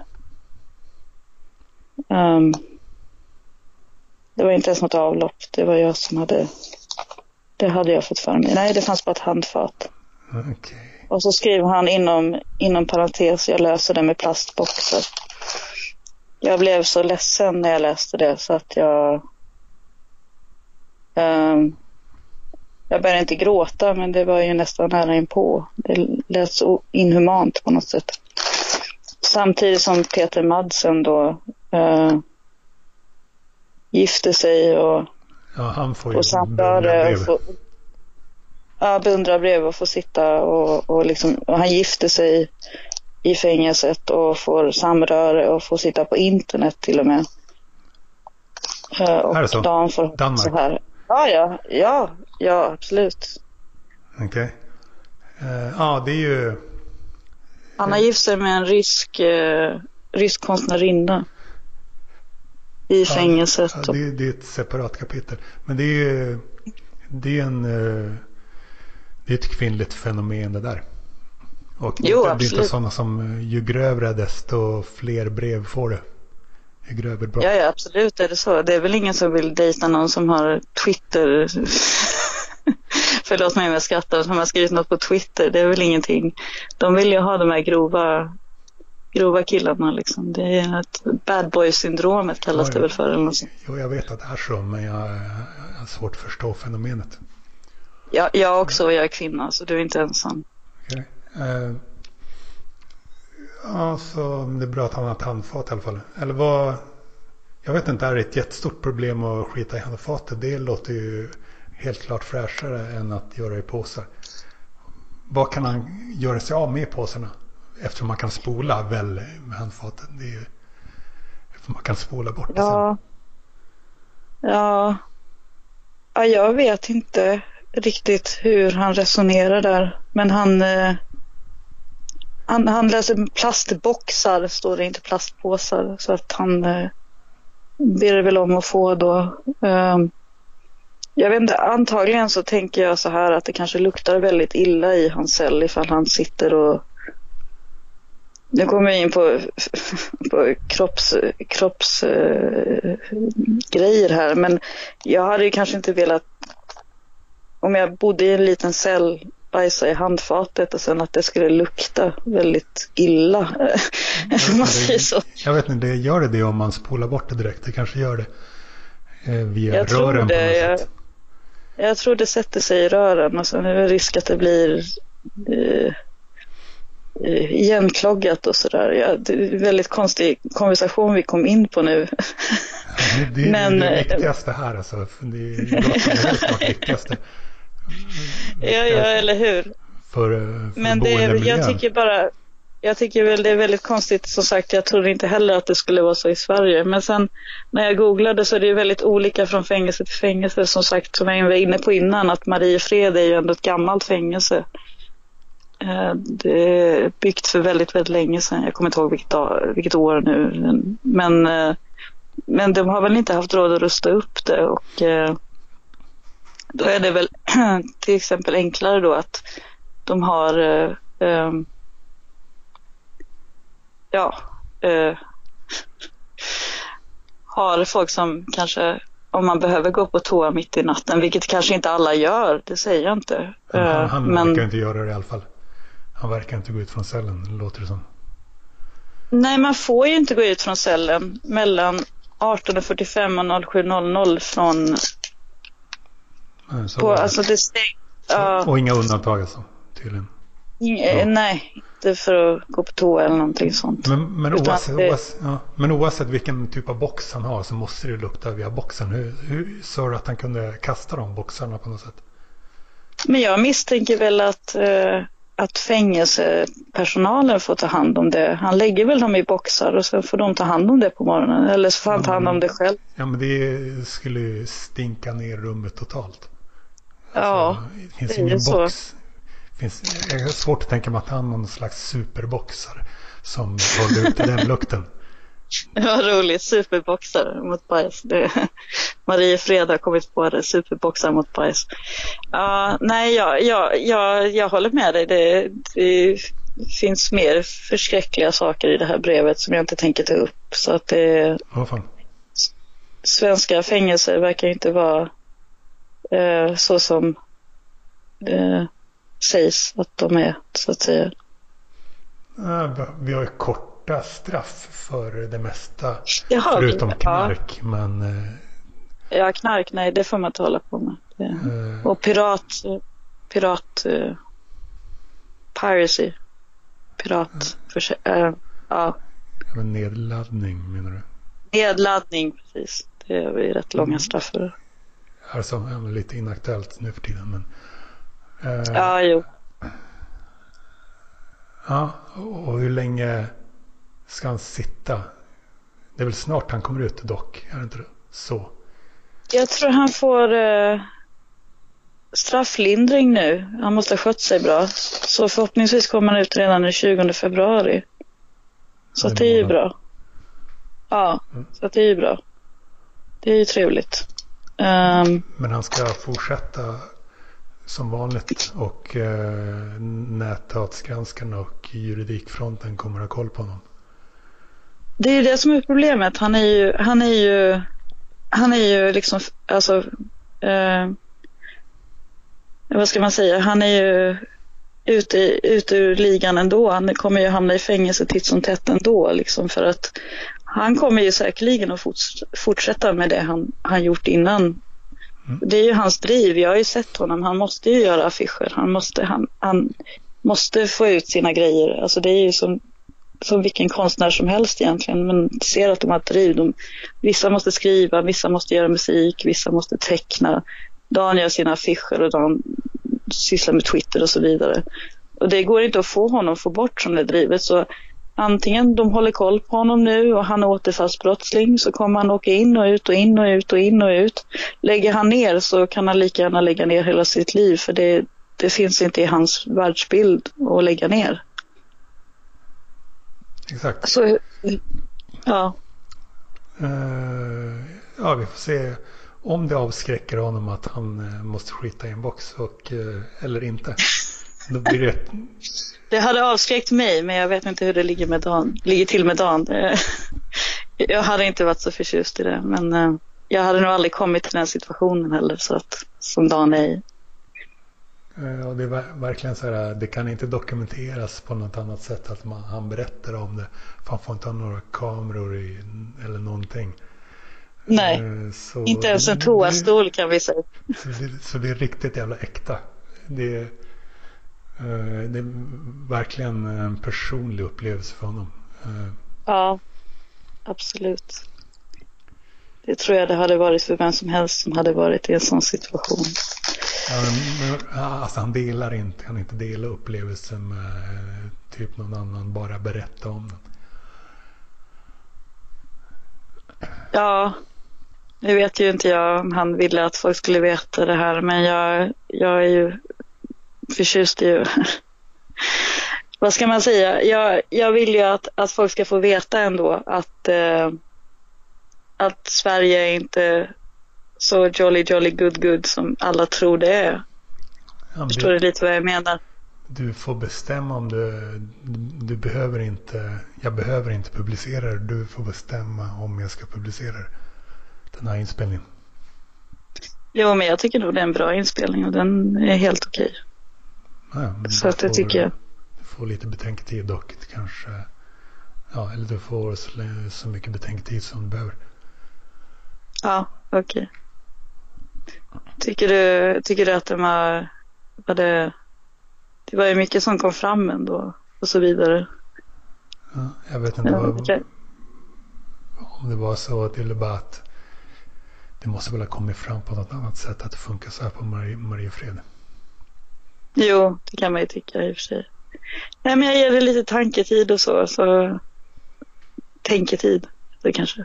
um, det var inte ens något avlopp. Det var jag som hade, det hade jag fått för mig. Nej, det fanns bara ett handfat. Okay. Och så skriver han inom, inom parentes, jag löser det med plastboxar. Jag blev så ledsen när jag läste det så att jag... Um, jag började inte gråta men det var ju nästan nära inpå. Det lät så inhumant på något sätt. Samtidigt som Peter Madsen då uh, gifte sig och, ja, han får och samlade. Och ja, beundrarbrev och får sitta och, och, liksom, och han gifte sig i fängelset och får samröre och får sitta på internet till och med. Uh, och är det så? Dan får Danmark? Så här. Ja, ja, ja, ja, absolut. Okej. Okay. Uh, eh, ja, det är ju... Han har gift sig med en rysk, uh, rysk konstnärinna. I ja, fängelset. Ja, det, det, är ett separat kapitel. Men det är det är en... Det är ett kvinnligt fenomen det där. Och jo, det, absolut. är inte sådana som ju grövre desto fler brev får det. Ju grövre brott. Ja, ja, absolut är det så. Det är väl ingen som vill dejta någon som har Twitter. *laughs* Förlåt mig om jag skrattar, som har skrivit något på Twitter. Det är väl ingenting. De vill ju ha de här grova, grova killarna liksom. Det är ett bad boy syndromet kallas ja, det väl för. Eller något Jo, jag vet att det är så, men jag, jag har svårt att förstå fenomenet. Ja, jag också, och jag är kvinna, så du är inte ensam. Okay. Uh, ja, så det är bra att han har ett handfat i alla fall. Eller vad? Jag vet inte, är det ett jättestort problem att skita i handfatet? Det låter ju helt klart fräschare än att göra i påsar. Vad kan han göra sig av med påsarna? Eftersom man kan spola väl med handfatet. Det är ju, man kan spola bort det ja. sen. Ja. ja, jag vet inte riktigt hur han resonerar där. Men han, eh, han, han läser plastboxar, står det inte plastpåsar. Så att han eh, ber väl om att få då. Eh, jag vet inte, antagligen så tänker jag så här att det kanske luktar väldigt illa i hans cell ifall han sitter och nu kommer jag in på, *laughs* på kroppsgrejer kropps eh, här men jag hade ju kanske inte velat om jag bodde i en liten cell, bajsa i handfatet och sen att det skulle lukta väldigt illa. Mm. man säger så. Jag vet inte, gör det det om man spolar bort det direkt? Det kanske gör det eh, via jag rören tror det, jag, jag, tror det sätter sig i rören och sen är det risk att det blir eh, eh, igenkloggat och sådär. Ja, det är en väldigt konstig konversation vi kom in på nu. Ja, det, det, Men, det är det viktigaste här alltså. Det är det viktigaste ja, ja, eller hur. För, för Men det är, jag tycker bara, jag tycker väl det är väldigt konstigt som sagt. Jag trodde inte heller att det skulle vara så i Sverige. Men sen när jag googlade så är det ju väldigt olika från fängelse till fängelse. Som sagt, som jag var inne på innan, att Mariefred är ju ändå ett gammalt fängelse. Eh, det är byggt för väldigt, väldigt länge sedan. Jag kommer inte ihåg vilket, dag, vilket år nu. Men, eh, men de har väl inte haft råd att rusta upp det. Och eh, då är det väl *clears throat* till exempel enklare då att de har eh, eh, ja, eh, *laughs* har folk som kanske om man behöver gå på toa mitt i natten, vilket kanske inte alla gör, det säger jag inte. Han, han, han men... verkar inte göra det i alla fall. Han verkar inte gå ut från cellen, låter det som. Nej, man får ju inte gå ut från cellen mellan 18.45 och 07.00 från så på, alltså det stäng, ja. Och inga undantag alltså, tydligen? Ja. Nej, inte för att gå på toa eller någonting sånt. Men, men, oavsett, det... oavsett, ja, men oavsett vilken typ av box han har så måste det lukta via boxen. Hur, hur sa du att han kunde kasta de boxarna på något sätt? Men jag misstänker väl att, eh, att fängelsepersonalen får ta hand om det. Han lägger väl dem i boxar och så får de ta hand om det på morgonen. Eller så får han ta hand om det själv. Ja men det skulle ju stinka ner rummet totalt. Ja, alltså, det finns det ingen box. Finns, jag har svårt att tänka mig att han någon slags superboxar som håller ut den *laughs* lukten. Ja, roligt. Superboxar mot bajs. Det, Mariefred har kommit på det, superboxar mot bajs. Uh, nej, jag, jag, jag, jag håller med dig. Det, det finns mer förskräckliga saker i det här brevet som jag inte tänker ta upp. Så att det, oh, fan. Svenska fängelser verkar inte vara eh, så som det sägs att de är, så att säga. Vi har ju korta straff för det mesta. Jaha, förutom knark. Ja. Men... Eh, ja, knark, nej, det får man inte hålla på med. Uh, och pirat, pirat, uh, piracy, pirat, uh, ja. Men nedladdning menar du? Nedladdning, precis. Det är rätt långa mm. straff för det. Alltså, lite inaktuellt nu för tiden, men. ja, jo. Ja, och hur länge ska han sitta? Det är väl snart han kommer ut dock, är det inte så? Jag tror han får eh, strafflindring nu. Han måste ha skött sig bra. Så förhoppningsvis kommer han ut redan den 20 februari. Så det är ju bra. Ja, mm. så det är ju bra. Det är ju trevligt. Um, Men han ska fortsätta som vanligt och eh, näthatsgranskarna och juridikfronten kommer att ha koll på honom. Det är ju det som är problemet. Han är ju, han är ju, han är ju liksom, alltså, eh, vad ska man säga, han är ju ute, ute ur ligan ändå. Han kommer ju hamna i fängelse titt som tätt ändå liksom för att han kommer ju säkerligen att fortsätta med det han, han gjort innan Mm. Det är ju hans driv. Jag har ju sett honom. Han måste ju göra affischer. Han måste, han, han måste få ut sina grejer. Alltså det är ju som, som vilken konstnär som helst egentligen. Men ser att de har ett driv. De, vissa måste skriva, vissa måste göra musik, vissa måste teckna. Dan gör sina affischer och Dan sysslar med Twitter och så vidare. Och det går inte att få honom att få bort från det drivet. Så antingen de håller koll på honom nu och han är återfallsbrottsling så kommer han åka in och ut och in och ut och in och ut. Lägger han ner så kan han lika gärna lägga ner hela sitt liv för det, det finns inte i hans världsbild att lägga ner. Exakt. Så, ja. Uh, ja, vi får se om det avskräcker honom att han uh, måste skita i en box och, uh, eller inte. Då blir det det hade avskräckt mig, men jag vet inte hur det ligger, med Dan, ligger till med Dan. *laughs* Jag hade inte varit så förtjust i det, men eh, jag hade nog aldrig kommit till den situationen heller, så att, som Dan är i. Ja, det är verkligen så här, det kan inte dokumenteras på något annat sätt att man, han berättar om det. För han får inte ha några kameror i, eller någonting. Nej, eh, så inte ens en toastol kan vi säga. Så det, så det är riktigt jävla äkta. Det, Eh, det är verkligen en personlig upplevelse för honom. Eh, ja, absolut. Det tror jag det hade varit för vem som helst som hade varit i en sån situation. Ja, men, alltså han delar inte, kan inte dela upplevelsen med typ någon annan, bara berätta om den. Ja, nu vet ju inte jag om han ville att folk skulle veta det här, men jag, jag är ju förtjust i *laughs* vad ska man säga? Jag, jag vill ju att, att folk ska få veta ändå att, eh, att Sverige är inte så jolly jolly good good som alla tror det är. Ja, Förstår du lite vad jag menar? Du får bestämma om du, du behöver inte, jag behöver inte publicera det. Du får bestämma om jag ska publicera den här inspelningen. Jo, men jag tycker nog det är en bra inspelning och den är helt okej. Ja, så att det tycker jag. Du får lite betänketid dock kanske. Ja, eller du får så, mycket betänketid som du behöver. Ja, okej. Okay. Tycker du, tycker du att de har, var det, det var ju mycket som kom fram ändå och så vidare. Ja, jag vet inte vad, okay. om det var så att det bara att det måste väl ha kommit fram på något annat sätt att det funkar så här på Marie, Mariefred. Jo, det kan man ju tycka i och för sig. Nej, men jag ger det lite tanketid och så. så tänketid, det kanske.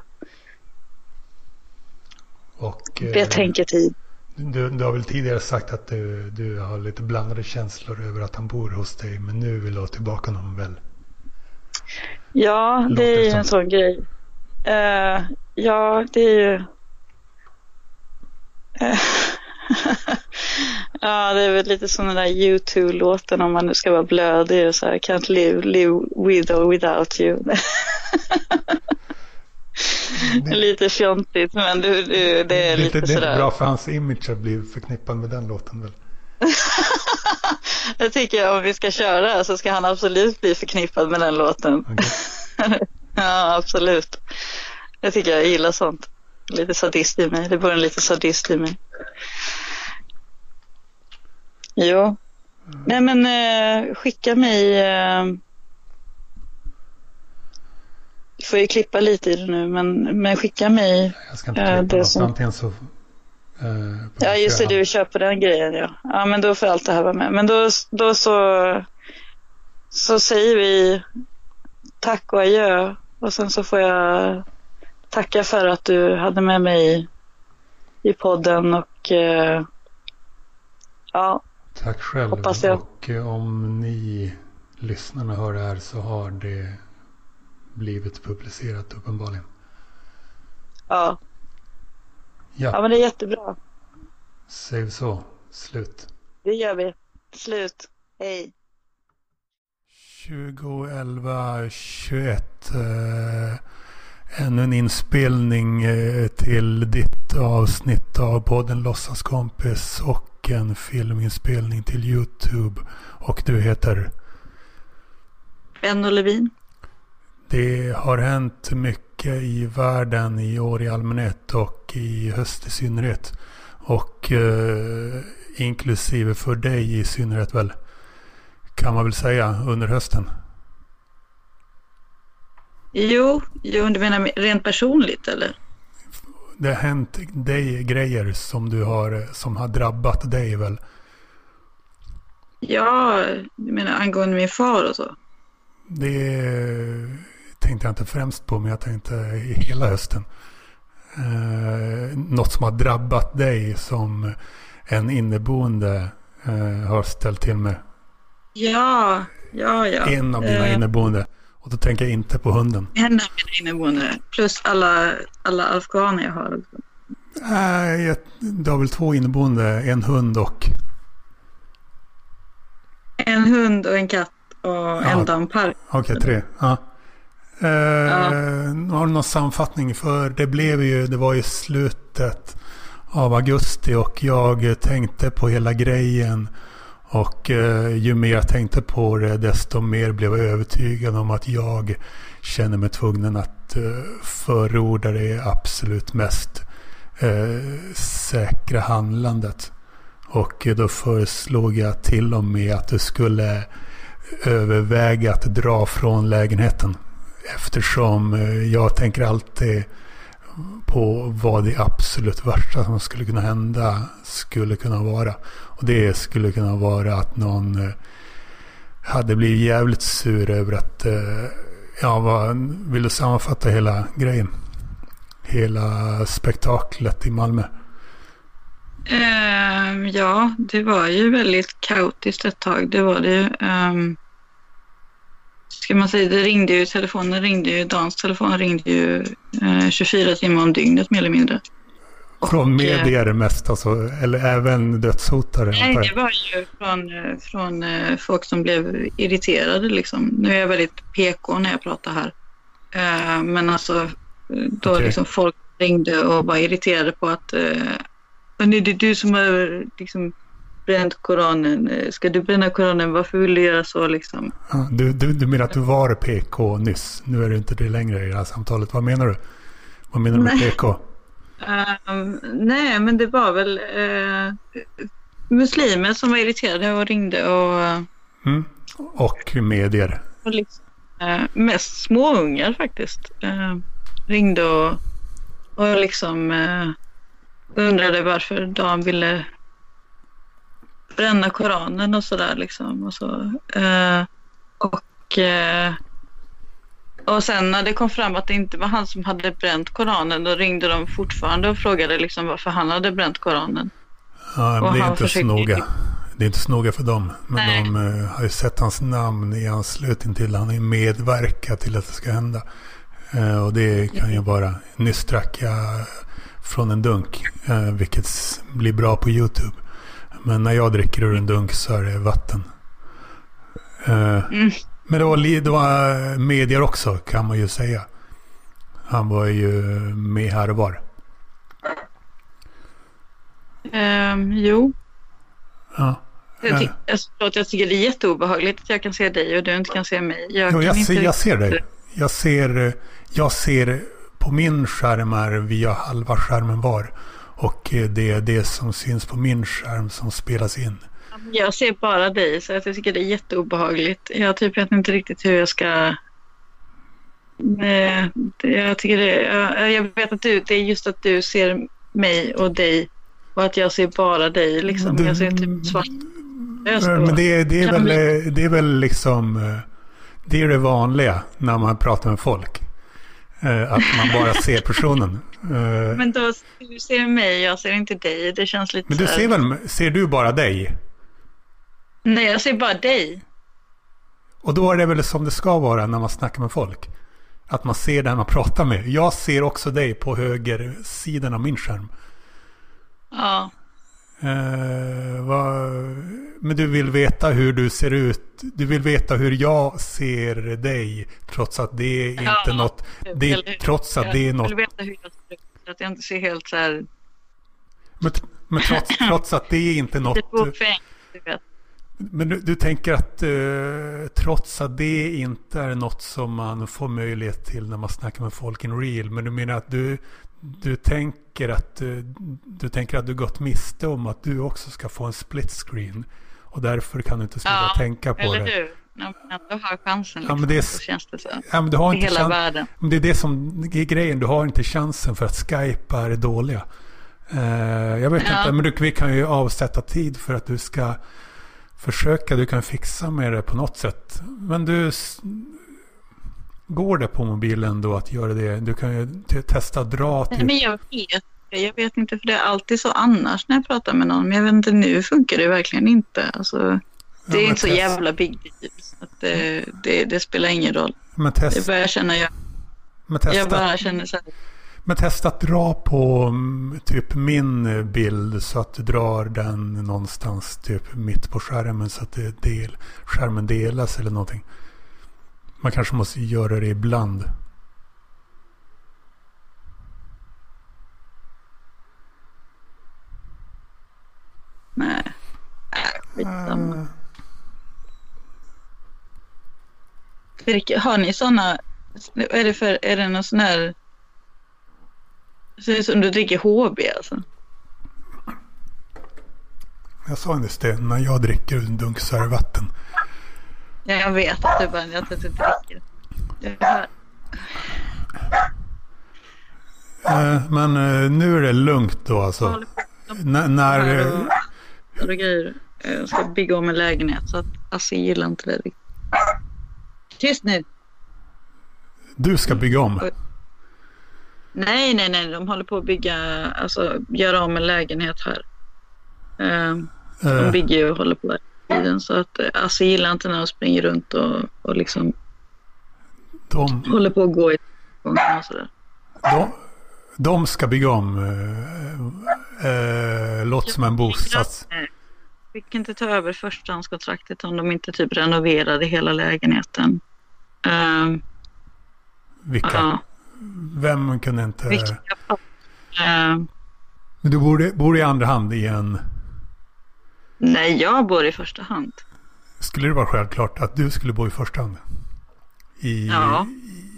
Och, Betänketid. Eh, du, du har väl tidigare sagt att du, du har lite blandade känslor över att han bor hos dig. Men nu vill du ha tillbaka honom väl? Ja, det är ju en sån grej. Uh, ja, det är ju *laughs* ja, det är väl lite som den där U2-låten om man nu ska vara blödig och så här, can't live, live with or without you. Det... lite fjontigt men du, du, det är lite, lite sådär. Det är bra för hans image att bli förknippad med den låten väl? *laughs* jag tycker om vi ska köra så ska han absolut bli förknippad med den låten. Okay. *laughs* ja, absolut. Jag tycker jag gillar sånt. Lite sadist i mig. Det bor en lite sadist i mig. Jo. Mm. Nej men eh, skicka mig. Eh, får ju klippa lite i det nu men, men skicka mig. Jag ska inte klippa eh, något. Som... Antingen så Eh, ja, just det, du köper den grejen ja. Ja, men då får allt det här vara med. Men då, då så, så säger vi tack och adjö. Och sen så får jag tacka för att du hade med mig i podden och eh, ja. Tack själv. Hoppas jag. Och eh, om ni lyssnarna hör det här så har det blivit publicerat uppenbarligen. Ja, Ja. ja, men det är jättebra. Vi så. Slut. Det gör vi. Slut. Hej. 2011 21. Eh, ännu en inspelning eh, till ditt avsnitt av podden Låtsaskompis och en filminspelning till YouTube. Och du heter? Benno Levin. Det har hänt mycket i världen i år i allmänhet och i höst i synnerhet. Och eh, inklusive för dig i synnerhet väl. Kan man väl säga under hösten. Jo, jo du menar rent personligt eller? Det har hänt dig grejer som du har, som har drabbat dig väl? Ja, du menar angående min far och så? Det tänkte jag inte främst på, men jag tänkte hela hösten. Eh, något som har drabbat dig som en inneboende eh, har ställt till med. Ja, ja, ja. En av dina eh, inneboende. Och då tänker jag inte på hunden. En av mina inneboende. Plus alla, alla afghaner jag har. Nej, du har väl två inneboende. En hund och... En hund och en katt och ja. en dammpark. Okej, okay, tre. Ja. Eh, ja. Har du någon sammanfattning? För det blev ju, det var ju slutet av augusti och jag tänkte på hela grejen. Och eh, ju mer jag tänkte på det desto mer blev jag övertygad om att jag känner mig tvungen att eh, förorda det absolut mest eh, säkra handlandet. Och eh, då föreslog jag till och med att du skulle eh, överväga att dra från lägenheten. Eftersom eh, jag tänker alltid på vad det absolut värsta som skulle kunna hända skulle kunna vara. Och det skulle kunna vara att någon eh, hade blivit jävligt sur över att, eh, ja vad, vill du sammanfatta hela grejen? Hela spektaklet i Malmö? Um, ja, det var ju väldigt kaotiskt ett tag. Det var det ju. Um, ska man säga, det ringde ju, telefonen ringde ju, Dans telefon ringde ju uh, 24 timmar om dygnet mer eller mindre. Från medier eh, mest alltså, eller även dödshotare? Nej, det var ju från, eh, från eh, folk som blev irriterade liksom. Nu är jag väldigt PK när jag pratar här. Men alltså, då okay. liksom folk ringde och var irriterade på att det är du som har liksom bränt Koranen. Ska du bränna Koranen? Varför vill du göra så liksom? Du, du, du menar att du var PK nyss? Nu är du inte det längre i det här samtalet. Vad menar du? Vad menar du med PK? Um, nej, men det var väl uh, muslimer som var irriterade och ringde och... Mm. Och medier? Och liksom, uh, mest småungar faktiskt. Uh, ringde och, och liksom undrade varför de ville bränna Koranen och sådär liksom. Och, så. Eh, och, eh, och sen när det kom fram att det inte var han som hade bränt Koranen då ringde de fortfarande och frågade liksom varför han hade bränt Koranen. Ja, men det är inte så noga. Det är inte så noga för dem. Men Nej. de uh, har ju sett hans namn i anslutning till. Han har ju medverkat till att det ska hända. Uh, och det kan ju vara. Nyss drack jag från en dunk. Eh, vilket blir bra på YouTube. Men när jag dricker ur en dunk så är det vatten. Mm. Men det var, det var eh, medier också kan man ju säga. Han var ju med här och var. Um, jo. Ja. Jag, ty jag, jag tycker det är jätteobehagligt att jag kan se dig och du inte kan se mig. Jag, jo, jag, ser, jag ser dig. Jag ser, jag ser på min skärm är via halva skärmen var. Och det är det som syns på min skärm som spelas in. Jag ser bara dig så jag tycker det är jätteobehagligt. Jag typ vet inte riktigt hur jag ska... Jag tycker det... Jag vet att du, det är just att du ser mig och dig och att jag ser bara dig liksom. Du, jag ser typ svart. Men det, det, är väl, det är väl liksom... Eh, det är det vanliga när man pratar med folk. Eh, att man bara *laughs* ser personen. Eh, men då du ser mig, jag ser inte dig. Det känns lite Men du ser väl, ser du bara dig? Nej, jag ser bara dig. Och då är det väl som det ska vara när man snackar med folk. Att man ser den man pratar med. Jag ser också dig på höger sidan av min skärm. Ja. Uh, vad, men du vill veta hur du ser ut. Du vill veta hur jag ser dig. Trots att det är inte ja, något. Det, trots att det är något. Jag vill veta hur jag ser ut. Att jag inte ser helt så här. Men, men trots, *laughs* trots att det är inte något. Det är fåfängt, du vet. Men du, du tänker att uh, trots att det inte är något som man får möjlighet till när man snackar med folk in real. Men du menar att du, du tänker att du, du tänker att du gått miste om att du också ska få en split screen. Och därför kan du inte sluta ja, tänka på eller det. du. När man ändå har chansen. Liksom, ja, men det är, så känns det så. Ja, men du har inte hela chans, världen. Men det är det som är grejen. Du har inte chansen för att Skype är dåliga. Uh, jag vet ja. inte, men du, vi kan ju avsätta tid för att du ska försöka. Du kan fixa med det på något sätt. Men du, Går det på mobilen då att göra det? Du kan ju testa dra till... Nej, men jag vet. Jag vet inte, för det är alltid så annars när jag pratar med någon. Men jag vet inte, nu funkar det verkligen inte. Alltså, det är inte så jävla big deal. Att det, det, det, spelar ingen roll. Men test... Jag börjar känna, jag, men testa... jag bara känner så här. Men testa att dra på mm, typ min bild så att du drar den någonstans typ mitt på skärmen så att det del, skärmen delas eller någonting. Man kanske måste göra det ibland. Nej. Skitsamma. Uh. Har ni sådana? Är det, för, är det någon sån här... Ser det som du dricker HB alltså? Jag sa nyss det. När jag dricker en dunk så är det vatten. Ja, jag vet att du bara att du dricker. Uh, men uh, nu är det lugnt då alltså? N när... Uh, och, grejer. Jag ska bygga om en lägenhet så att Assi gillar inte det riktigt. Tyst nu! Du ska bygga om? Nej, nej, nej. De håller på att bygga, alltså göra om en lägenhet här. de bygger ju och håller på tiden. Så att eh, Assi gillar inte när de springer runt och, och liksom de, håller på att gå i gången och sådär. De, de ska bygga om äh, äh, låt som en bostads... Vi kan inte ta över förstahandskontraktet om de inte typ renoverade hela lägenheten. Uh, Vilka? Uh, Vem kunde inte... Vilka? Uh, du bor, bor i andra hand i en Nej, jag bor i första hand. Skulle det vara självklart att du skulle bo i första hand? I, ja.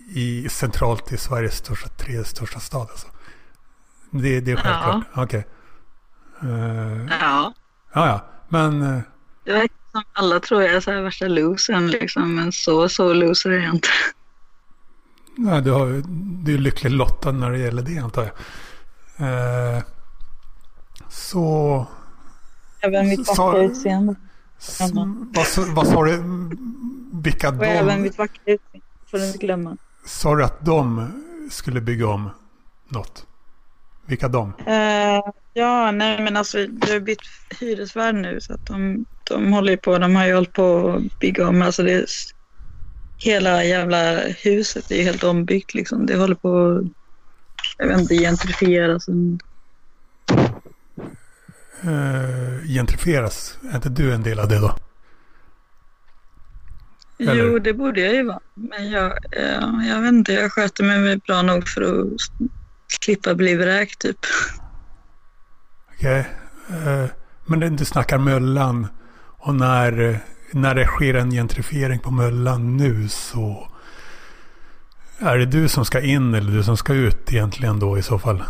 i, i centralt i Sveriges största, tredje största stad alltså? Det, det är självklart? Ja. Okej. Okay. Uh, eh, ja. Ja, ja. Men... Uh, det verkar som alla tror jag är så här värsta losern liksom. Men så, så loser är jag inte. Nej, du, har, du är lyckligt lottad när det gäller det antar jag. Uh, så... Även mitt vackra utseende. Vad, vad sa du? Vilka och de? även mitt vackra utseende. Får du inte glömma. Sa du att de skulle bygga om något? Vilka de? Uh, ja, nej men alltså vi har bytt hyresvärd nu så att de, de håller ju på. De har ju hållit på att bygga om. Alltså det hela jävla huset är ju helt ombyggt liksom. Det håller på jag vet inte, gentrifieras. Uh, gentrifieras? Är inte du en del av det då? Eller? Jo, det borde jag ju vara. Men jag, jag, jag vet inte, jag sköter mig bra nog för att slippa bli vräkt typ. Okej. Okay. Uh, men du snackar Möllan och när, när det sker en gentrifiering på Möllan nu så är det du som ska in eller du som ska ut egentligen då i så fall?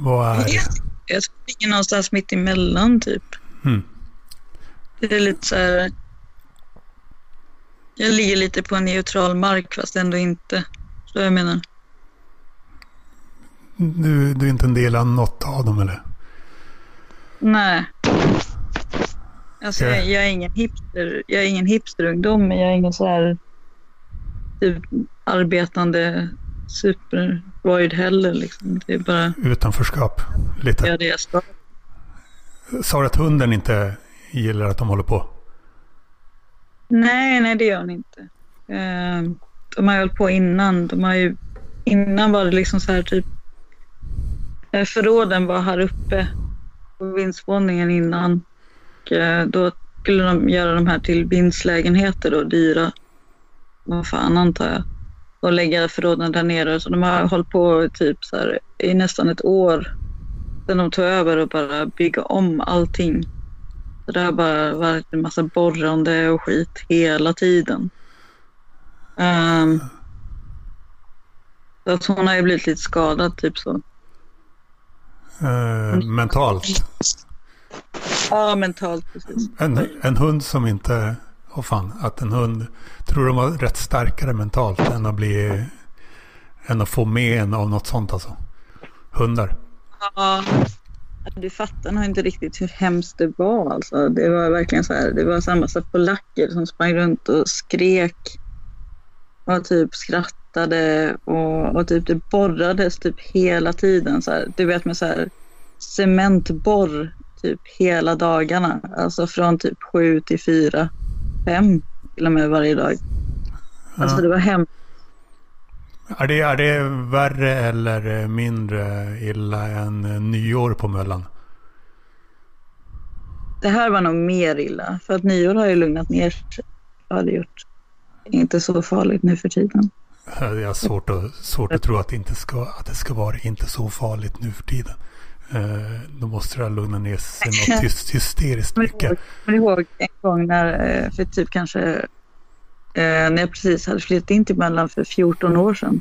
Vad är det? Jag springer någonstans mitt emellan typ. Mm. Det är lite så här. Jag ligger lite på en neutral mark fast ändå inte. Så jag menar. Du, du är inte en del av något av dem eller? Nej. Alltså jag, jag, är ingen hipster. Jag är ingen hipsterungdom men jag är ingen så här typ arbetande supervoid heller. Liksom. Det är bara... Utanförskap, lite. Ja, det är så. Sa du att hunden inte gillar att de håller på? Nej, nej det gör hon inte. Eh, de har ju hållit på innan. De har ju, innan var det liksom så här typ eh, förråden var här uppe på vindsvåningen innan. Och eh, då skulle de göra de här till vindslägenheter då, dyra. Vad fan antar jag och lägga förråden där nere. Så de har hållit på typ så här, i nästan ett år Sen de tog över och bara bygga om allting. Så det har bara varit en massa borrande och skit hela tiden. Um, så att hon har ju blivit lite skadad typ så. Uh, mentalt? Ja, mentalt precis. En, en hund som inte och fan, att en hund tror de var rätt starkare mentalt än att bli än att få med en av något sånt alltså. Hundar. Ja, du fattar nog inte riktigt hur hemskt det var alltså. Det var verkligen så här, det var samma massa polacker som sprang runt och skrek och typ skrattade och, och typ det borrades typ hela tiden så här. Du vet med så här cementborr typ hela dagarna. Alltså från typ sju till fyra fem till och med varje dag. Ja. Alltså det var hemskt. Är det, är det värre eller mindre illa än nyår på Möllan? Det här var nog mer illa. För att nyår har ju lugnat ner sig. Har det gjort. Inte så farligt nu för tiden. Jag har svårt att, svårt att tro att det, inte ska, att det ska vara inte så farligt nu för tiden. Eh, då måste det ha lugnat ner sig *laughs* något hysteriskt mycket. Jag kommer ihåg en gång när, eh, för typ kanske, eh, när jag precis hade flyttat in till Mellan för 14 år sedan.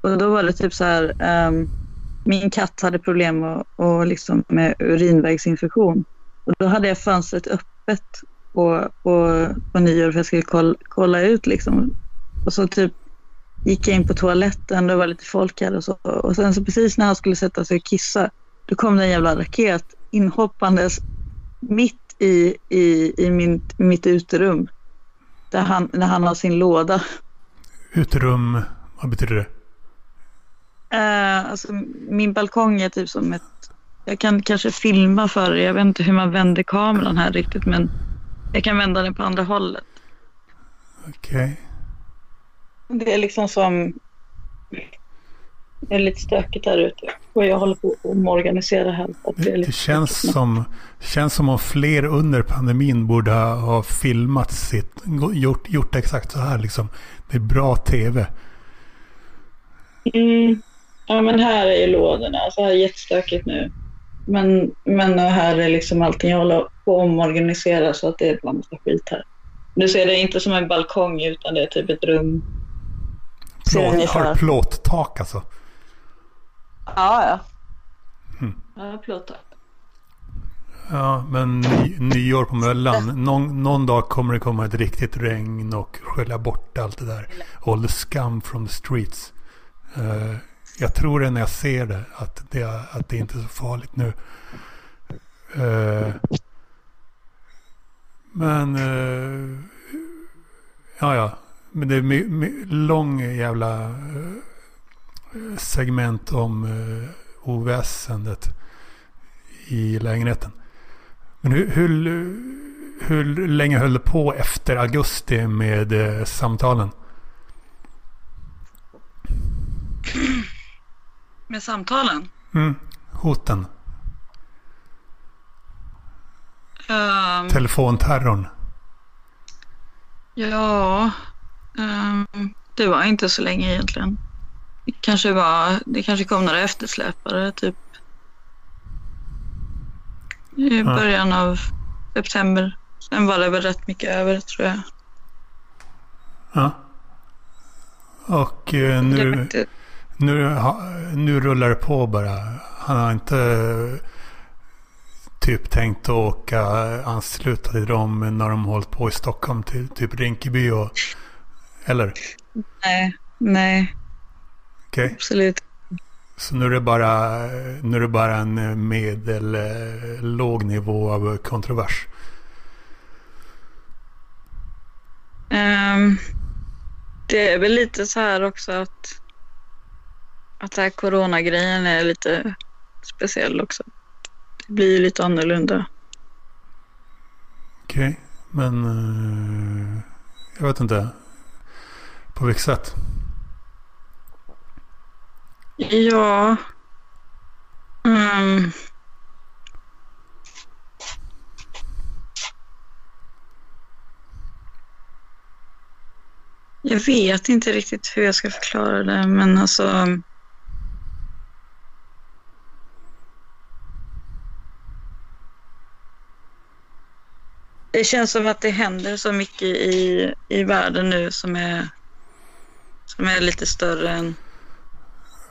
Och då var det typ så här, um, min katt hade problem och, och liksom med urinvägsinfektion. Och då hade jag fönstret öppet på, på, på nyår för jag skulle kolla, kolla ut liksom. Och så typ gick jag in på toaletten, det var lite folk här och så. Och sen så precis när han skulle sätta sig och kissa då kom det en jävla raket inhoppandes mitt i, i, i min, mitt uterum. Där han, när han har sin låda. Uterum, vad betyder det? Uh, alltså, min balkong är typ som ett... Jag kan kanske filma för er. Jag vet inte hur man vänder kameran här riktigt men jag kan vända den på andra hållet. Okej. Okay. Det är liksom som det är lite stökigt här ute. Och jag håller på att omorganisera här. Att det, det känns, som, känns som om fler under pandemin borde ha filmat sitt. Gjort, gjort exakt så här liksom. Det är bra tv. Mm. Ja men här är ju lådorna. Så här är jättestökigt nu. Men, men här är liksom allting. Jag håller på att omorganisera så att det är bara massa skit här. Du ser det inte som en balkong utan det är typ ett rum. Plåt, har plåttak alltså? Ja, ja. Mm. Ja, plåttak. Ja, men ny, nyår på Möllan. Någon, någon, dag kommer det komma ett riktigt regn och skölja bort allt det där. All the scum from the streets. Uh, jag tror det när jag ser det, att det, att det inte är så farligt nu. Uh, men, uh, ja ja. Men det är lång jävla segment om eh, oväsendet i lägenheten. Men hur, hur, hur länge höll det på efter augusti med eh, samtalen? Med samtalen? Mm, hoten. Um, Telefonterrorn. Ja, um, det var inte så länge egentligen. Kanske, var, det kanske kom några eftersläpare typ i början ja. av september. Sen var det väl rätt mycket över tror jag. Ja. Och eh, nu, nu, nu rullar det på bara. Han har inte typ tänkt att åka ansluta till dem när de hållit på i Stockholm till typ Rinkeby och... Eller? Nej, nej. Okej. Okay. Absolut. Så nu är det bara, nu är det bara en medel låg nivå av kontrovers? Um, det är väl lite så här också att, att den här coronagrejen är lite speciell också. Det blir lite annorlunda. Okej, okay, men uh, jag vet inte. På vilket sätt? Ja. Mm. Jag vet inte riktigt hur jag ska förklara det, men alltså... Det känns som att det händer så mycket i, i världen nu som är, som är lite större än,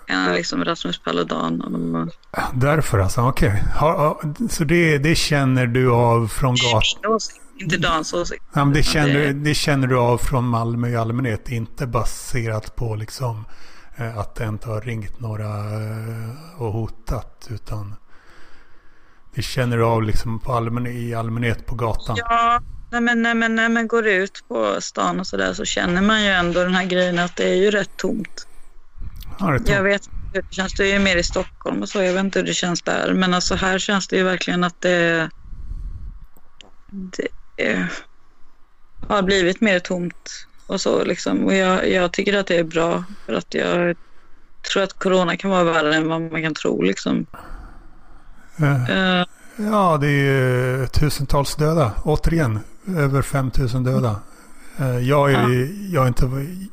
än liksom Rasmus Paludan. Därför alltså, okej. Okay. Så det, det känner du av från gatan? inte Dans åsikt. Ja, det, känner, det... det känner du av från Malmö i allmänhet, inte baserat på liksom eh, att det inte har ringt några eh, och hotat, utan det känner du av liksom på allmän, i allmänhet på gatan. Ja, nej men, nej, men när man går ut på stan och sådär så känner man ju ändå den här grejen att det är ju rätt tomt. Är tomt. Jag vet hur det känns, det är ju mer i Stockholm och så, jag vet inte hur det känns där, men alltså här känns det ju verkligen att det, det eh, har blivit mer tomt och så liksom. Och jag, jag, tycker att det är bra för att jag tror att corona kan vara värre än vad man kan tro liksom. Uh, uh, ja, det är tusentals döda. Återigen, över 5000 döda. Uh, jag, är, ja. jag, har inte,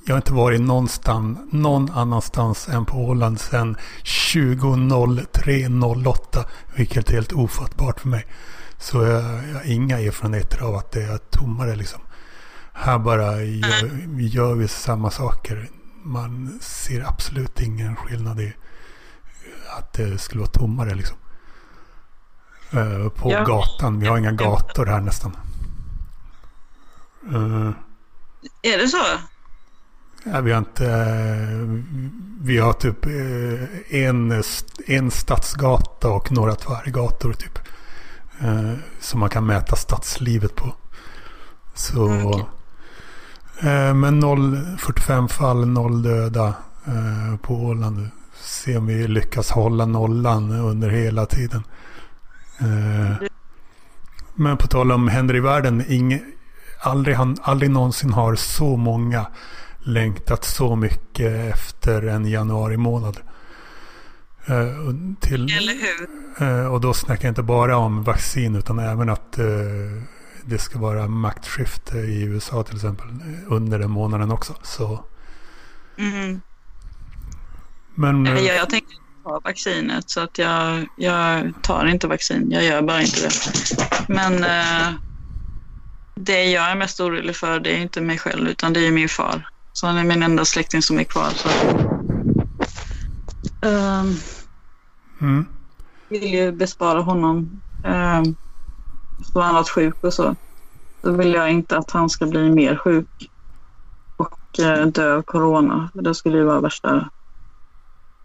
jag har inte varit någonstans, någon annanstans än på Åland sedan 20.03.08. Vilket är helt ofattbart för mig. Så jag, jag har inga erfarenheter av att det är tommare liksom. Här bara gör, gör vi samma saker. Man ser absolut ingen skillnad i att det skulle vara tommare liksom. Uh, på ja. gatan. Vi har inga gator här nästan. Uh, är det så? Ja, vi har inte... Vi har typ eh, en, en stadsgata och några tvärgator typ. Eh, som man kan mäta stadslivet på. Så, mm, okay. eh, men 0, 45 fall, noll döda på Åland. Se om vi lyckas hålla nollan under hela tiden. Men på tal om händer i världen. Inge, aldrig, han, aldrig någonsin har så många längtat så mycket efter en januari månad. Uh, till, Eller hur? Uh, och då snackar jag inte bara om vaccin utan även att uh, det ska vara maktskifte i USA till exempel under den månaden också. Så. Mm. Men, jag, jag tänker ta vaccinet så att jag, jag tar inte vaccin. Jag gör bara inte det. Men det jag är mest orolig för det är inte mig själv utan det är min far. Så han är min enda släkting som är kvar. Så. Um, mm. Vill ju bespara honom. Um, så han varit sjuk och så. Då vill jag inte att han ska bli mer sjuk och uh, dö av corona. Det skulle ju vara värsta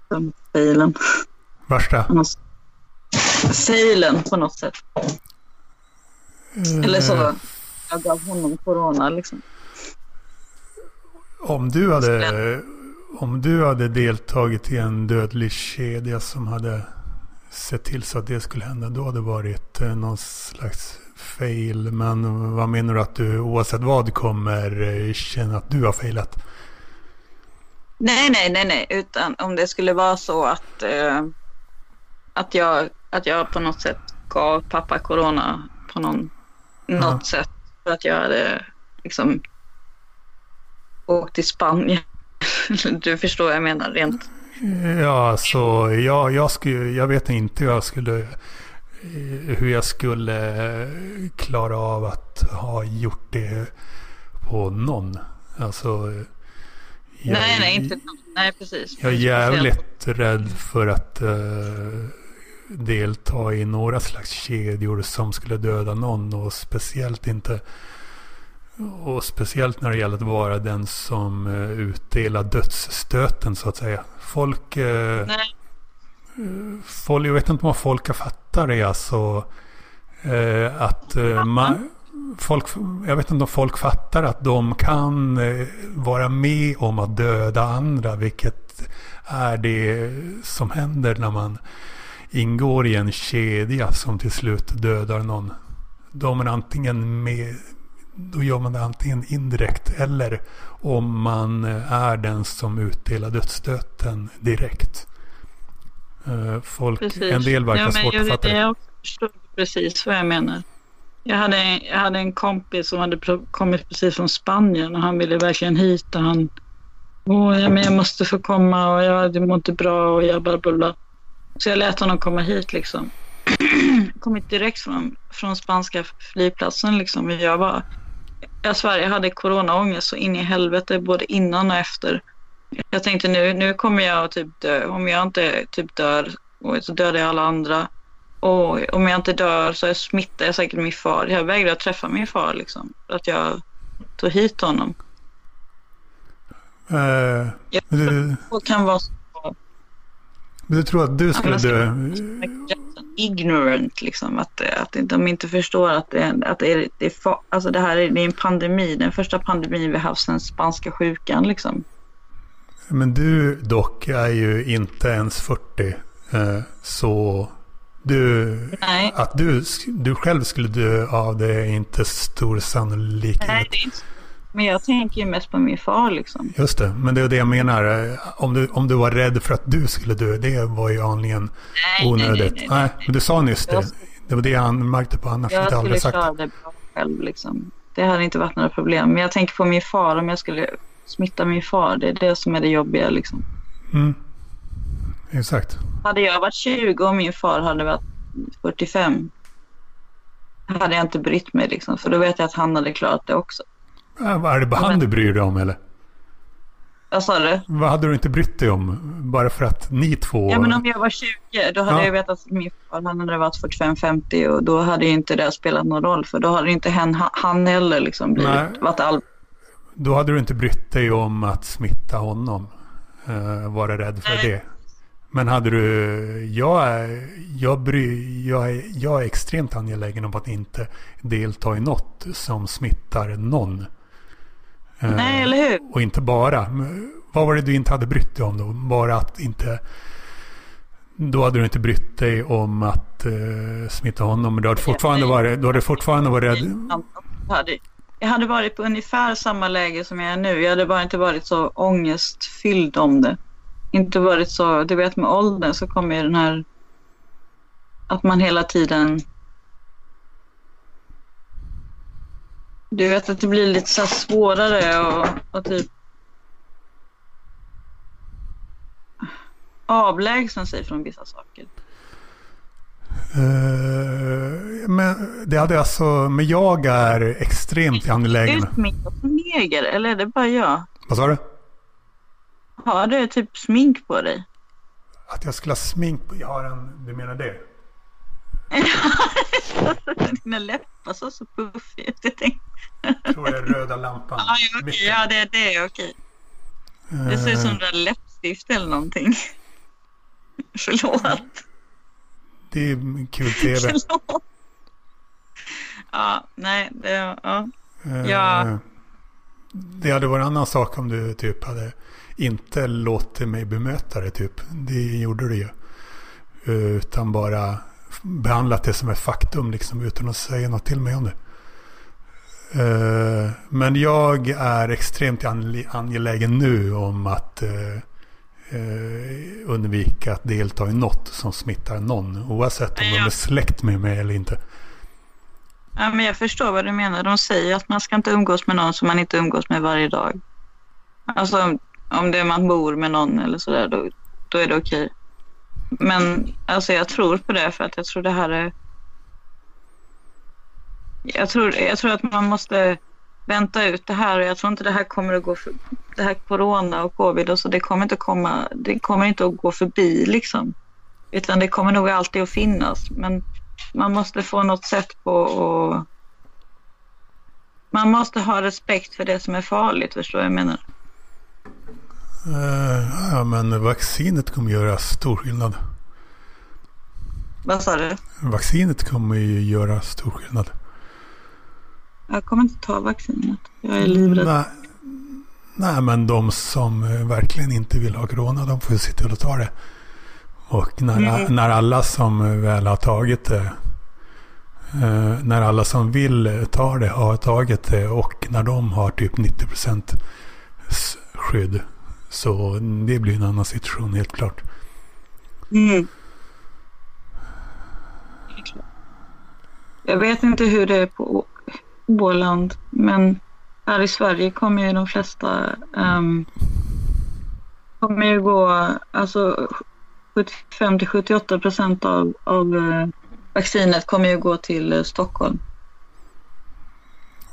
um, failen. Värsta? *laughs* Failen på något sätt. Uh, Eller så. Jag gav honom corona liksom. Om du hade om du hade deltagit i en dödlig kedja som hade sett till så att det skulle hända, då hade det varit eh, någon slags fail. Men vad menar du att du oavsett vad kommer eh, känna att du har failat? Nej, nej, nej, nej, utan om det skulle vara så att, eh, att, jag, att jag på något sätt gav pappa corona på någon, något ja. sätt för att jag hade liksom åkt till Spanien. *laughs* du förstår vad jag menar rent. Ja, alltså jag, jag, skulle, jag vet inte hur jag skulle hur jag skulle klara av att ha gjort det på någon. Alltså, jag, nej, nej, inte Nej, precis. Jag är jävligt rädd för att uh, delta i några slags kedjor som skulle döda någon och speciellt inte och speciellt när det gäller att vara den som uh, utdelar dödsstöten så att säga. Folk... Uh, Nej. folk jag vet inte om folk har fattat det alltså. Uh, att man, folk, jag vet inte om folk fattar att de kan vara med om att döda andra. Vilket är det som händer när man ingår i en kedja som till slut dödar någon. De är antingen med, då gör man det antingen indirekt eller om man är den som utdelar dödsstöten direkt. Eh, folk, en del verkar ja, svårt att fatta det. Jag förstår precis vad jag menar. Jag hade, jag hade en kompis som hade kommit precis från Spanien och han ville verkligen hit och han Åh, ja, men jag måste få komma och jag det mår inte bra och jag bara bla, Så jag lät honom komma hit liksom. *clears throat* Kommit direkt från, från spanska flygplatsen liksom. Jag var jag svär, jag hade coronaångest så in i helvete både innan och efter. Jag tänkte nu, nu kommer jag att typ dö. Om jag inte typ dör så dödar jag alla andra. Och om jag inte dör så smittar jag säkert min far. Jag vägrade träffa min far liksom. Att jag tog hit honom. Uh, jag du, kan vara så. Du tror att du skulle dö? ignorant liksom. Att, att de inte förstår att, det, att det, är, det, är, alltså det här är, det är en pandemi. Den första pandemin vi haft sedan spanska sjukan liksom. Men du dock är ju inte ens 40. Eh, så du, Nej. att du, du själv skulle dö av det är inte stor sannolikhet. Nej, det är inte men jag tänker ju mest på min far liksom. Just det, men det är det jag menar. Om du, om du var rädd för att du skulle dö, det var ju anledningen nej, onödigt. Nej, nej, nej, men du sa nyss det. Det var det han märkte på annars. Jag skulle klara det bra själv liksom. Det hade inte varit några problem. Men jag tänker på min far, om jag skulle smitta min far. Det är det som är det jobbiga liksom. Mm. Exakt. Hade jag varit 20 och min far hade varit 45 hade jag inte brytt mig liksom. För då vet jag att han hade klarat det också. Äh, är det bara han du bryr dig om eller? Vad sa du? Vad hade du inte brytt dig om? Bara för att ni två... Ja men om jag var 20 då hade ja. jag vetat att min far han hade varit 45-50 och då hade inte det spelat någon roll för då hade inte han, han heller liksom blivit, varit all... Då hade du inte brytt dig om att smitta honom. Uh, vara rädd för Nej. det. Men hade du... Jag är, jag, bry, jag, är, jag är extremt angelägen om att inte delta i något som smittar någon. Nej, eller hur? Och inte bara. Vad var det du inte hade brytt dig om då? Bara att inte... Då hade du inte brytt dig om att uh, smitta honom. Men du hade fortfarande varit, du hade fortfarande varit rädd. Jag hade varit på ungefär samma läge som jag är nu. Jag hade bara inte varit så ångestfylld om det. Inte varit så, du vet med åldern så kommer ju den här att man hela tiden Du vet att det blir lite så svårare och, och typ avlägsna sig från vissa saker. Uh, men det hade alltså, men jag är extremt angelägen. Utmyntat neger eller är det bara jag? Vad sa du? Har du typ smink på dig? Att jag skulle ha smink på, jag har en, du menar det? *laughs* Dina läppar såg så puffiga ut. Jag tror det är röda lampan. Ja, okay. ja det, det är okej. Det ser ut som uh, läppstift eller någonting. *laughs* Förlåt. Det är kul tv. *laughs* Förlåt. Ja, nej, det, ja. Uh, ja. Det hade varit en annan sak om du typ hade inte låtit mig bemöta det typ. Det gjorde du ju. Uh, utan bara behandlat det som ett faktum liksom utan att säga något till mig om det. Uh, men jag är extremt angelägen nu om att uh, uh, undvika att delta i något som smittar någon. Oavsett om ja. de är släkt med mig eller inte. Ja, men jag förstår vad du menar. De säger att man ska inte umgås med någon som man inte umgås med varje dag. Alltså om det är man bor med någon eller sådär, då, då är det okej. Men alltså jag tror på det för att jag tror det här är... Jag tror, jag tror att man måste vänta ut det här och jag tror inte det här kommer att gå för, det här corona och covid och så det kommer inte komma, det kommer inte att gå förbi liksom. Utan det kommer nog alltid att finnas men man måste få något sätt på att man måste ha respekt för det som är farligt, förstår jag menar? Uh, ja, men vaccinet kommer göra stor skillnad. Vad sa du? Vaccinet kommer ju göra stor skillnad. Jag kommer inte ta vaccinet. Jag är livrädd. Nej, nej, men de som verkligen inte vill ha corona, de får se till att ta det. Och när, mm. när alla som väl har tagit det, eh, när alla som vill ta det har tagit det och när de har typ 90 procent skydd. Så det blir en annan situation helt klart. Mm. Jag vet inte hur det är på Åland, men här i Sverige kommer ju de flesta um, kommer ju gå, alltså 75 till 78 procent av, av uh, vaccinet kommer ju gå till uh, Stockholm.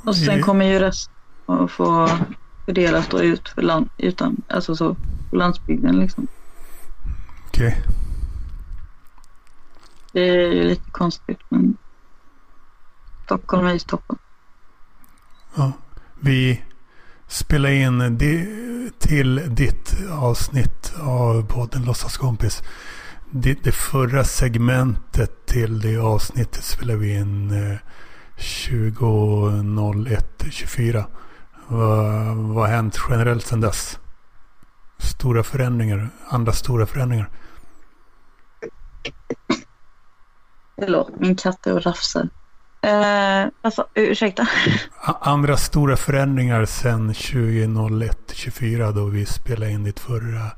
Och sen kommer ju resten att få fördelas då ut för land, utan, alltså så, på landsbygden liksom. Okej. Okay. Det är ju lite konstigt men Stockholm är ju Stockholm. Ja, vi spelar in di till ditt avsnitt av podden Låtsaskompis. Det, det förra segmentet till det avsnittet spelade vi in eh, 20.01.24. Vad, vad har hänt generellt sedan dess? Stora förändringar, andra stora förändringar. Förlåt, min katt är och rafsar. Eh, alltså, ursäkta? Andra stora förändringar sedan 20.01.24 då vi spelade in ditt förra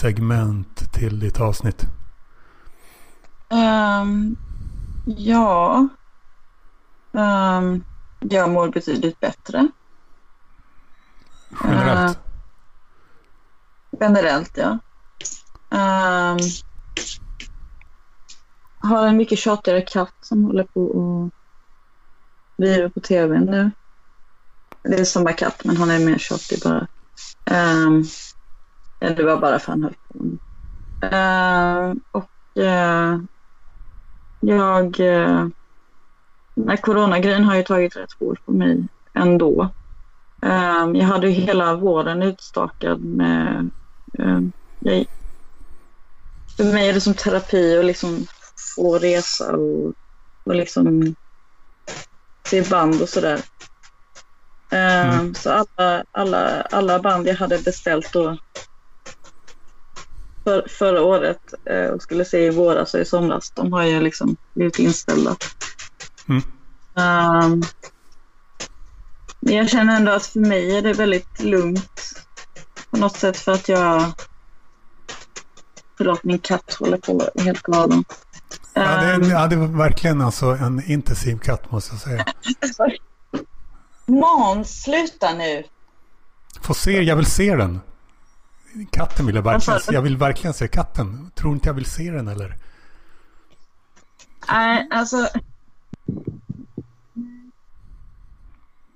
segment till ditt avsnitt. Um, ja. Um, jag mår betydligt bättre. Generellt? Uh, generellt, ja. Um, har en mycket tjatigare katt som håller på och virar på tv nu. Det är samma katt, men han är mer tjatig bara. Um, det var bara för han höll på. Uh, och uh, jag... Uh, den här coronagrejen har ju tagit rätt hårt på mig ändå. Um, jag hade ju hela våren utstakad med... Um, jag, för mig är det som terapi och liksom få resa och, och liksom se band och sådär. Uh, mm. Så alla, alla, alla band jag hade beställt då för, förra året uh, och skulle se i våras och i somras, de har ju liksom blivit inställda. Mm. Uh, jag känner ändå att för mig är det väldigt lugnt på något sätt för att jag Förlåt, min katt håller på helt galen. Ja, det, är, ja, det var verkligen alltså en intensiv katt måste jag säga. Måns, sluta nu. Få se, jag vill se den. Katten vill jag verkligen se. Jag vill verkligen se katten. Tror inte jag vill se den eller? Nej, alltså.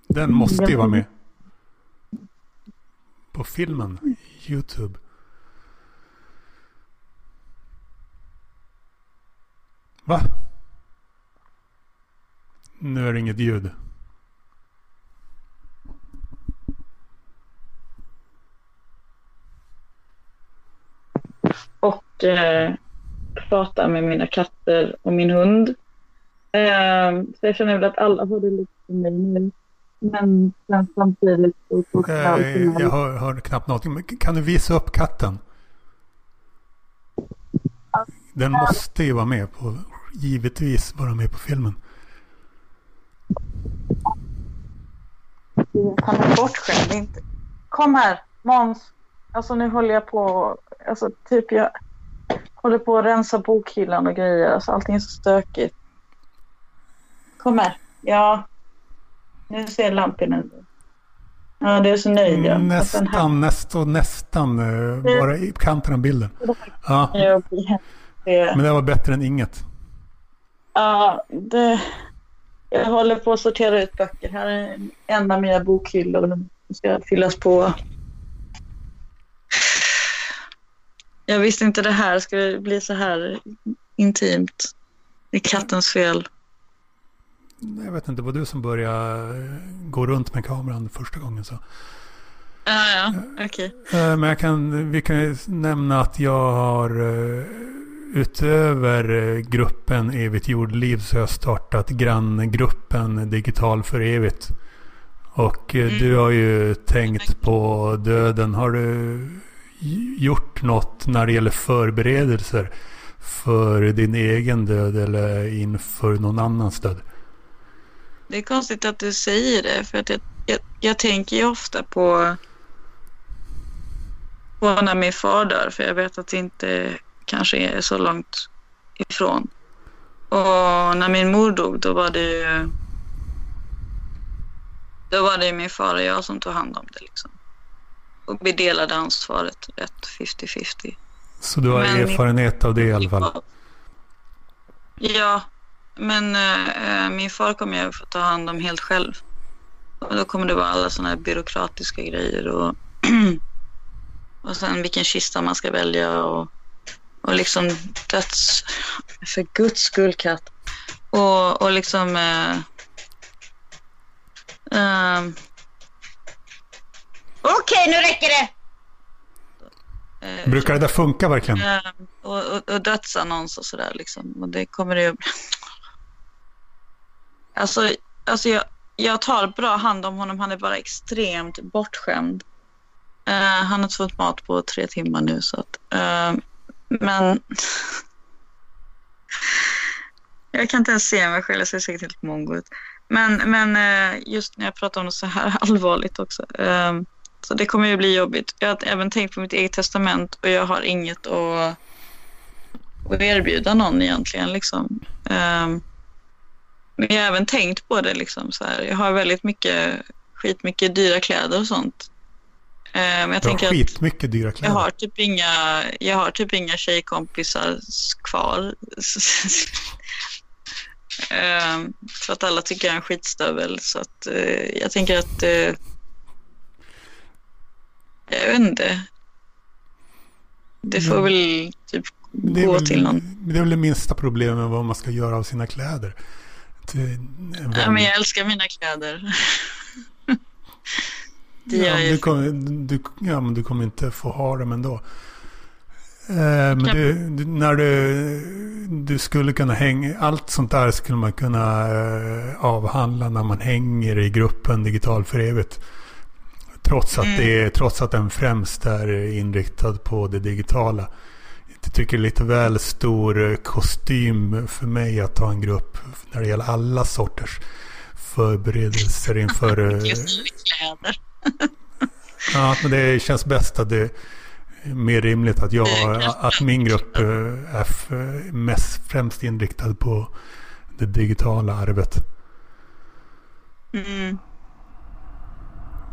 Den måste ju vara med. På filmen, YouTube. Va? Nu är det inget ljud. Och eh, prata med mina katter och min hund. Eh, så jag känner väl att alla har det lite för mig nu. Men sen samtidigt så eh, Jag hör, hör knappt någonting. Kan du visa upp katten? Den måste ju vara med på, givetvis vara med på filmen. han är bortskämd. Inte. Kom här, Måns. Alltså nu håller jag på, alltså typ jag håller på att rensa bokhyllan och grejer. Alltså allting är så stökigt. Kom här. Ja. Nu ser lamporna. Ja, det är så nöjd jag. Nästan, här... nästan, nästan uh, bara i kanten av bilden. Ja. Men det var bättre än inget. Ja, det... Jag håller på att sortera ut böcker. Här är en av mina bokhyllor. De ska fyllas på. Jag visste inte det här skulle bli så här intimt. Det är kattens fel. Jag vet inte, det var du som började gå runt med kameran första gången. Så. Ja, ja, okej. Okay. Eh, men jag kan, vi kan nämna att jag har eh, utöver eh, gruppen Evigt jordliv så har jag startat granngruppen Digital för evigt. Och mm. du har ju tänkt på döden. Har du gjort något när det gäller förberedelser för din egen död eller inför någon annans död? Det är konstigt att du säger det för att jag, jag, jag tänker ju ofta på, på när min far dör för jag vet att det inte kanske är så långt ifrån. Och när min mor dog då var det ju då var det min far och jag som tog hand om det liksom. Och vi delade ansvaret rätt 50-50. Så du har men erfarenhet av det i alla fall? Ja, men äh, min far kommer jag få ta hand om helt själv. Och då kommer det vara alla sådana här byråkratiska grejer och, *clears throat* och sen vilken kista man ska välja och, och liksom döds... För guds skull katt. Och, och liksom... Äh, äh, Okej, nu räcker det! Brukar det där funka verkligen? Och, och, och dödsannons och sådär liksom. Och det kommer det ju... Alltså, alltså jag, jag tar bra hand om honom. Han är bara extremt bortskämd. Uh, han har inte fått mat på tre timmar nu. Så att, uh, men *laughs* jag kan inte ens se mig själv. Jag ser säkert helt mongo ut. Men, men eh, just när jag pratar om det så här *laughs* allvarligt också. Ehm, så det kommer ju bli jobbigt. Jag har även tänkt på mitt eget testament och jag har inget att, att erbjuda någon egentligen. Liksom. Ehm, men jag har även tänkt på det. Liksom, så här. Jag har väldigt mycket, skitmycket dyra kläder och sånt. Eh, men jag tänker skitmycket dyra kläder? Jag har typ inga, jag har typ inga tjejkompisar kvar. *laughs* eh, för att alla tycker jag är en skitstövel. Så att, eh, jag tänker att... Jag vet inte. Det får Men, väl typ gå väl, till någon. Det är väl det minsta problemet vad man ska göra av sina kläder. Ja, men jag älskar mina kläder. *laughs* det ja, du kommer, du, ja, men du kommer inte få ha dem ändå. Eh, men du, du, när du, du skulle kunna hänga, allt sånt där skulle man kunna eh, avhandla när man hänger i gruppen Digital för evigt. Trots att, mm. det, trots att den främst är inriktad på det digitala. Jag tycker det är lite väl stor eh, kostym för mig att ha en grupp när det gäller alla sorters förberedelser inför... *laughs* Just eh, kläder. Ja, men det känns bäst att det är mer rimligt att, jag, att min grupp eh, är mest främst inriktad på det digitala arvet. Mm.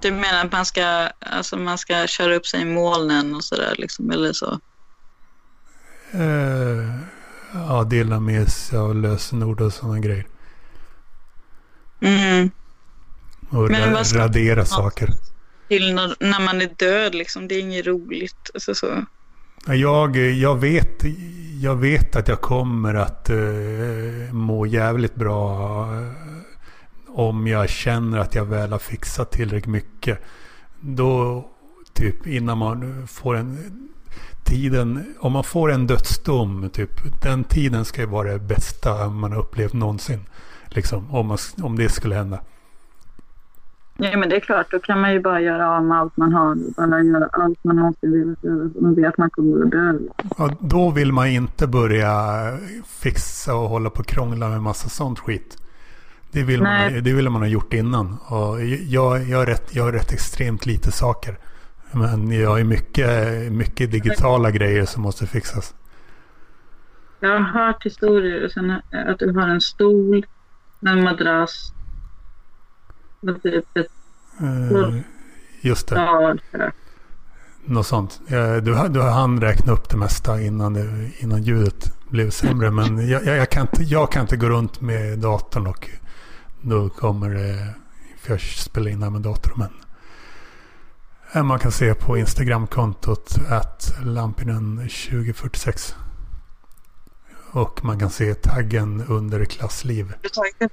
Du menar att man ska, alltså man ska köra upp sig i molnen och sådär liksom, eller så? Eh, ja, dela med sig av lösenord och sådana grejer. Mm. Och Men ra radera saker. Till när, när, man är död liksom. Det är inget roligt. Alltså så. Jag, jag, vet, jag vet att jag kommer att uh, må jävligt bra uh, om jag känner att jag väl har fixat tillräckligt mycket. Då, typ innan man får en tiden, om man får en dödsdom, typ, den tiden ska ju vara det bästa man har upplevt någonsin. Liksom, om, man, om det skulle hända. Ja, men det är klart, då kan man ju bara göra av med allt man har. Bara göra allt man någonsin velat göra. Man vet att man kommer att dö. Ja, då vill man inte börja fixa och hålla på och krångla med massa sånt skit. Det vill, man, det vill man ha gjort innan. Och jag, jag, rätt, jag rätt extremt lite saker. Men jag har mycket, mycket digitala grejer som måste fixas. Jag har hört historier sen att du har en stol, en madrass. Typ ett, uh, just det. Ja, Något sånt. Du, du hann räkna upp det mesta innan, det, innan ljudet blev sämre. Men jag, jag, kan inte, jag kan inte gå runt med datorn och då kommer det... För jag spelar in här med datorn. Men Eh, man kan se på Instagramkontot att Lampinen 2046. Och man kan se taggen under klassliv. Du tagit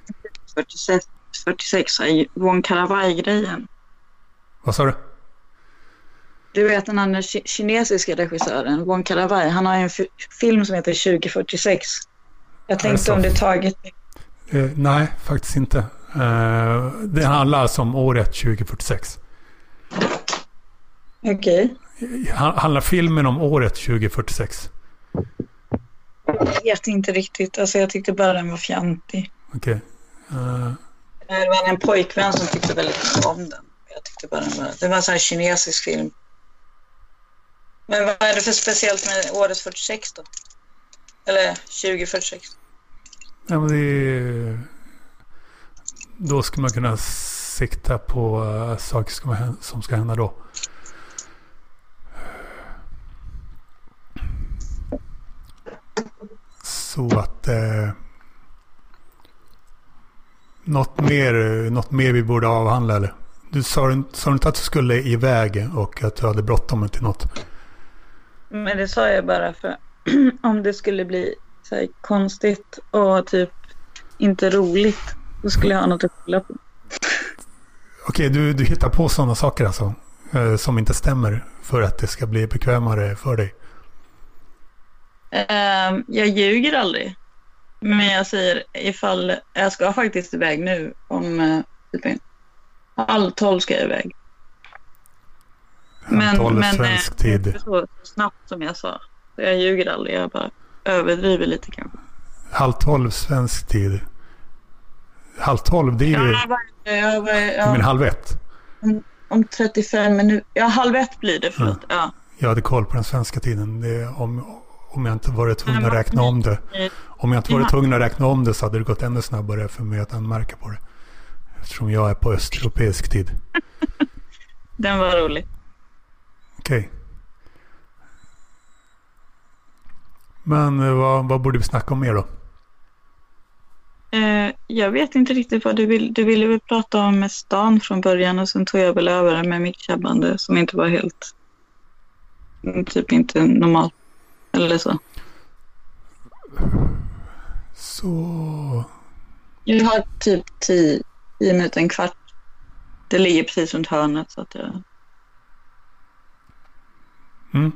46, 46 Von Karavaj-grejen. Vad sa du? Du vet den andra kinesiska regissören, Von Karavaj. Han har en film som heter 2046. Jag tänkte om det tagit... Eh, nej, faktiskt inte. Eh, det handlar alltså om året 2046. Okej. Okay. Handlar filmen om året 2046? Jag vet inte riktigt. Alltså jag tyckte bara den var fjantig. Okej. Okay. Uh... Det var en pojkvän som tyckte väldigt mycket om den. Jag tyckte bara den var... Det var en sån här kinesisk film. Men vad är det för speciellt med året 46 då? Eller 2046? Ja, men det är... Då ska man kunna sikta på eh, saker som ska hända då. Så att... Eh, något, mer, något mer vi borde avhandla eller? Du sa, sa inte att du skulle iväg och att du hade bråttom till något? Men det sa jag bara för *clears throat* om det skulle bli så här, konstigt och typ inte roligt. Då skulle jag ha något att kolla på. Okej, du, du hittar på sådana saker alltså? Eh, som inte stämmer för att det ska bli bekvämare för dig? Uh, jag ljuger aldrig. Men jag säger ifall jag ska faktiskt iväg nu om typ halv tolv ska jag iväg. Men, men eh, svensk eh, tid. Inte så snabbt som jag sa. Jag ljuger aldrig. Jag bara överdriver lite kanske. Halv tolv svensk tid. Halv tolv det är ju... Ja, jag bara, jag, men halv ett? Om, om 35 minuter. Ja, halv ett blir det. Förlåt. Ja. ja. Jag hade koll på den svenska tiden. Det är om, om jag inte varit tvungen att räkna om det. Om jag inte varit tvungen att räkna om det så hade det gått ännu snabbare för mig att anmärka på det. Eftersom jag är på östeuropeisk tid. *laughs* Den var rolig. Okej. Okay. Men eh, vad, vad borde vi snacka om mer då? Eh, jag vet inte riktigt vad du vill. Du ville väl prata om stan från början och sen tog jag väl över med mitt tjabbande som inte var helt... Typ inte normalt. Eller så. Så... Jag har typ tio, tio minuter, en kvart. Det ligger precis runt hörnet så att jag... Mm.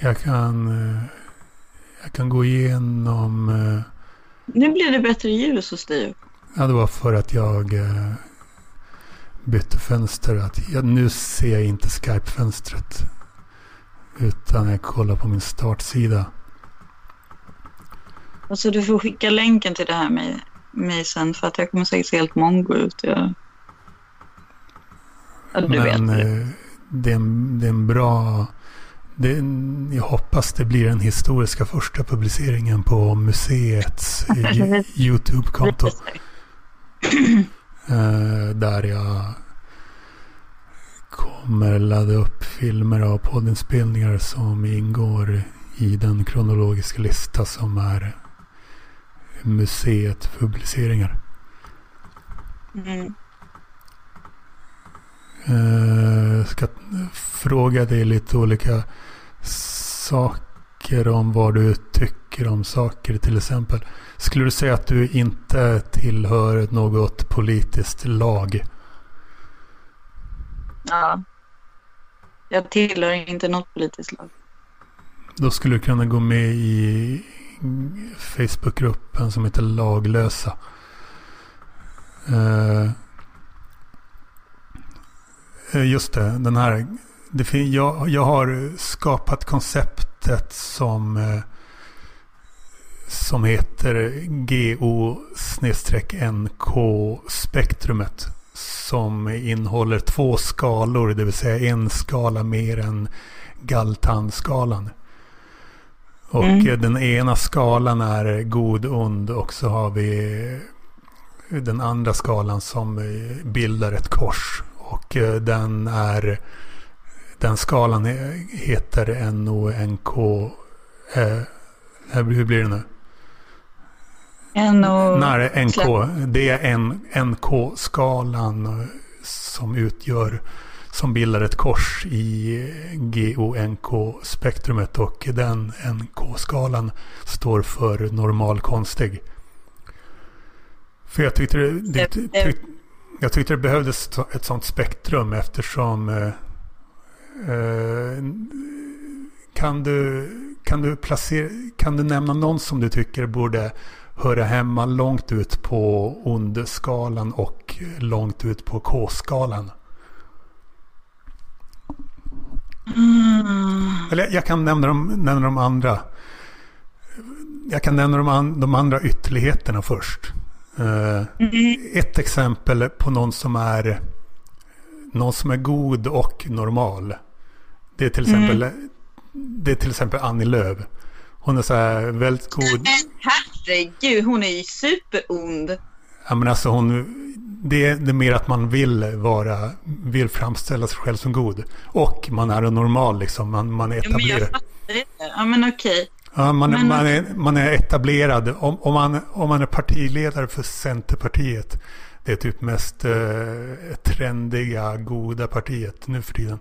Jag kan... Eh, jag kan gå igenom... Eh, nu blir det bättre ljus hos dig. Ja, det var för att jag eh, bytte fönster. Att jag, nu ser jag inte Skype-fönstret. Utan jag kollar på min startsida. Alltså du får skicka länken till det här med mig sen för att jag kommer säkert se helt mongo ut. Jag... Ja, du Men vet det. Eh, det, är en, det är en bra... Det, jag hoppas det blir den historiska första publiceringen på museets *laughs* YouTube-konto. *laughs* Eh, där jag kommer ladda upp filmer av poddinspelningar som ingår i den kronologiska lista som är museet publiceringar. Mm. Jag ska fråga dig lite olika saker om vad du tycker om saker till exempel. Skulle du säga att du inte tillhör något politiskt lag? Ja. Jag tillhör inte något politiskt lag. Då skulle du kunna gå med i Facebookgruppen som heter Laglösa. Uh, just det, den här. Det jag, jag har skapat konceptet som uh, som heter GO-NK-spektrumet. Som innehåller två skalor, det vill säga en skala mer än Galtan-skalan. Och mm. den ena skalan är god, ond och så har vi den andra skalan som bildar ett kors. Och den är den skalan heter NONK. Eh, hur blir det nu? Nej, NK. Det är NK-skalan som utgör som bildar ett kors i GONK-spektrumet och den NK-skalan står för normal konstig. För jag tyckte det, det, tyck, jag tyckte det behövdes ett sånt spektrum eftersom eh, eh, kan, du, kan, du placera, kan du nämna någon som du tycker borde höra hemma långt ut på ond-skalan och långt ut på K-skalan? Mm. Eller jag kan nämna de, nämna de andra. Jag kan nämna de, an, de andra ytterligheterna först. Uh, mm. Ett exempel på någon som är någon som är god och normal. Det är till exempel, mm. det är till exempel Annie Lööf. Hon är så här väldigt god. Herregud, hon är ju superond. Ja men alltså hon, det, det är mer att man vill vara, vill framställa sig själv som god. Och man är normal liksom, man, man är etablerad. Men. Ja men okej. Ja, man, men... man, är, man är etablerad. Om, om, man, om man är partiledare för Centerpartiet. Det är typ mest eh, trendiga, goda partiet nu för tiden.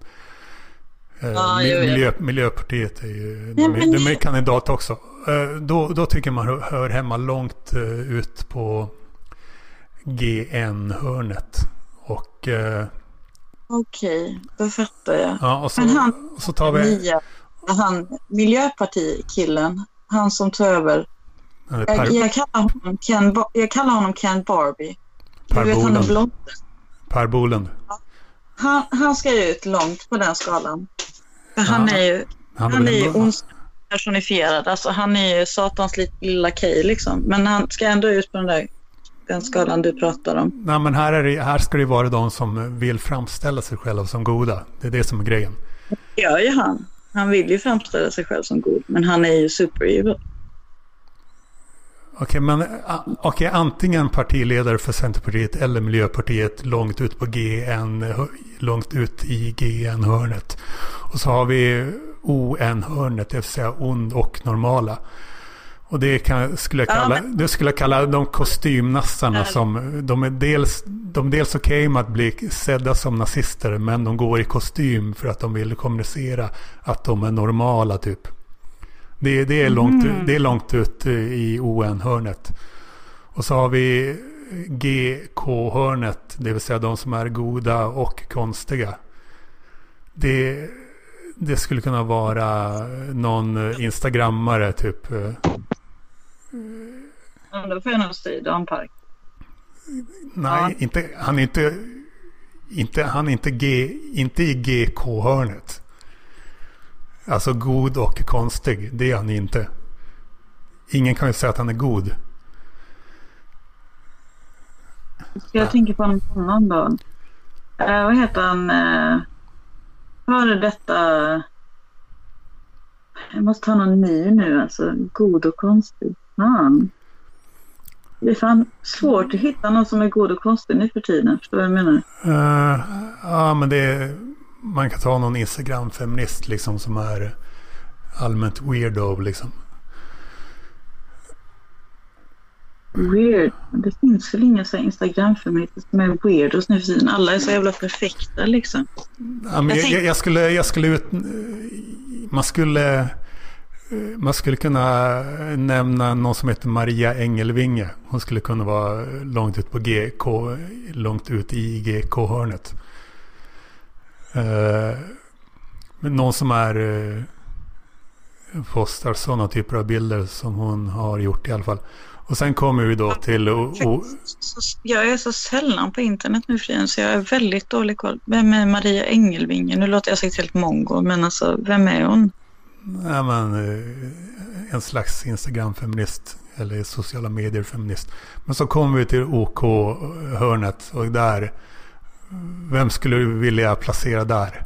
Ja, miljö, Miljöpartiet är ju, de, är, de är kandidat också. Eh, då, då tycker man hör, hemma långt eh, ut på GN-hörnet. Och... Okej, okay, då fattar jag. Ja, och så, Men han, så tar vi... Nya, han Miljöpartikillen, han som tog över. Jag, jag, kallar honom Ken, jag kallar honom Ken Barbie. Per Bolund. Per Bolund. Han, han ska ju ut långt på den skalan. För han är ju, han, han är ju ondska personifierad. Alltså han är ju satans lilla Kej liksom. Men han ska ändå ut på den där den skalan du pratar om. Nej, men här, är det, här ska det vara de som vill framställa sig själva som goda. Det är det som är grejen. Det gör ju han. Han vill ju framställa sig själv som god, men han är ju super-evil. Okej, men okay, antingen partiledare för Centerpartiet eller Miljöpartiet långt ut på GN, långt ut i GN-hörnet. Och så har vi ON-hörnet, det vill säga ond och normala. Och det kan, skulle, jag kalla, ja, men... det skulle jag kalla de kostymnassarna som, de är dels, de är dels okej okay med att bli sedda som nazister, men de går i kostym för att de vill kommunicera att de är normala typ. Det, det, är, långt, mm. det är långt ut i ON-hörnet. Och så har vi GK-hörnet, det vill säga de som är goda och konstiga. Det, det skulle kunna vara någon instagrammare typ. Ja, då får jag nog säga Dan Park. Nej, ja. inte, han är inte, inte, han är inte, G, inte i GK-hörnet. Alltså god och konstig, det är han inte. Ingen kan ju säga att han är god. Ska jag tänka på en annan då? Eh, vad heter han? Eh, är detta? Jag måste ha någon ny nu alltså. God och konstig. Fan. Det är fan svårt att hitta någon som är god och konstig nu för tiden. Förstår du vad jag menar? Uh, ja, men det är man kan ta någon Instagram-feminist liksom som är allmänt weirdo liksom. Weird. Det finns väl inga Instagram-feminister som är weirdos nu för tiden. Alla är så jävla perfekta liksom. Ja, men jag, jag, jag, skulle, jag skulle ut... Man skulle... Man skulle kunna nämna någon som heter Maria Engelvinge. Hon skulle kunna vara långt ut på GK, långt ut i GK-hörnet. Eh, någon som är eh, postar sådana typer av bilder som hon har gjort i alla fall. Och sen kommer vi då till... Och, och... Jag är så sällan på internet nu för så jag är väldigt dålig koll. Vem är Maria Engelvinge? Nu låter jag säkert helt mongo men alltså vem är hon? nej, men, eh, en slags Instagram-feminist eller sociala medier-feminist. Men så kommer vi till OK-hörnet och där, vem skulle du vilja placera där?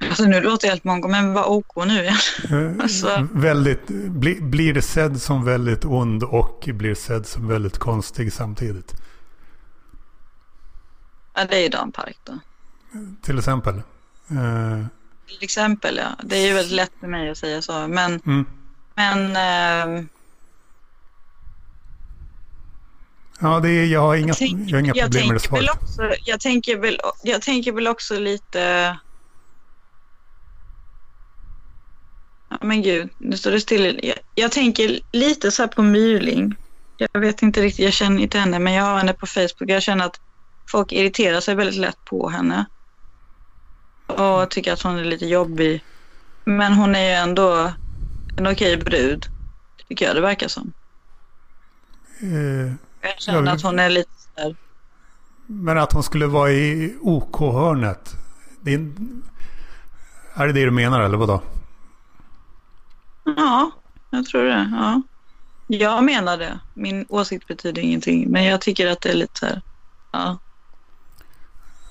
Alltså nu låter jag helt mongo, men vad OK nu igen? *laughs* Eh, alltså. väldigt, bli, blir det sedd som väldigt ond och blir sedd som väldigt konstig samtidigt? Ja, det är ju Dan Park då. Till exempel? Uh... Till exempel, ja. Det är ju väldigt lätt för mig att säga så. Men, mm. men uh... Ja, det är, jag har inga, jag, tänk, jag har inga problem med det svaret. Också, jag, tänker väl, jag tänker väl också lite... men gud, nu står det still. Jag, jag, tänker lite så här på Myrling. Jag vet inte riktigt, jag känner inte henne, men jag har henne på Facebook. Jag känner att folk irriterar sig väldigt lätt på henne. Och tycker att hon är lite jobbig. Men hon är ju ändå en okej brud, tycker jag det verkar som. Uh, jag känner jag, att hon är lite så Men att hon skulle vara i OK-hörnet. Det är, är det det du menar eller vadå? Ja, jag tror det. Ja. Jag menar det. Min åsikt betyder ingenting. Men jag tycker att det är lite så här. Ja.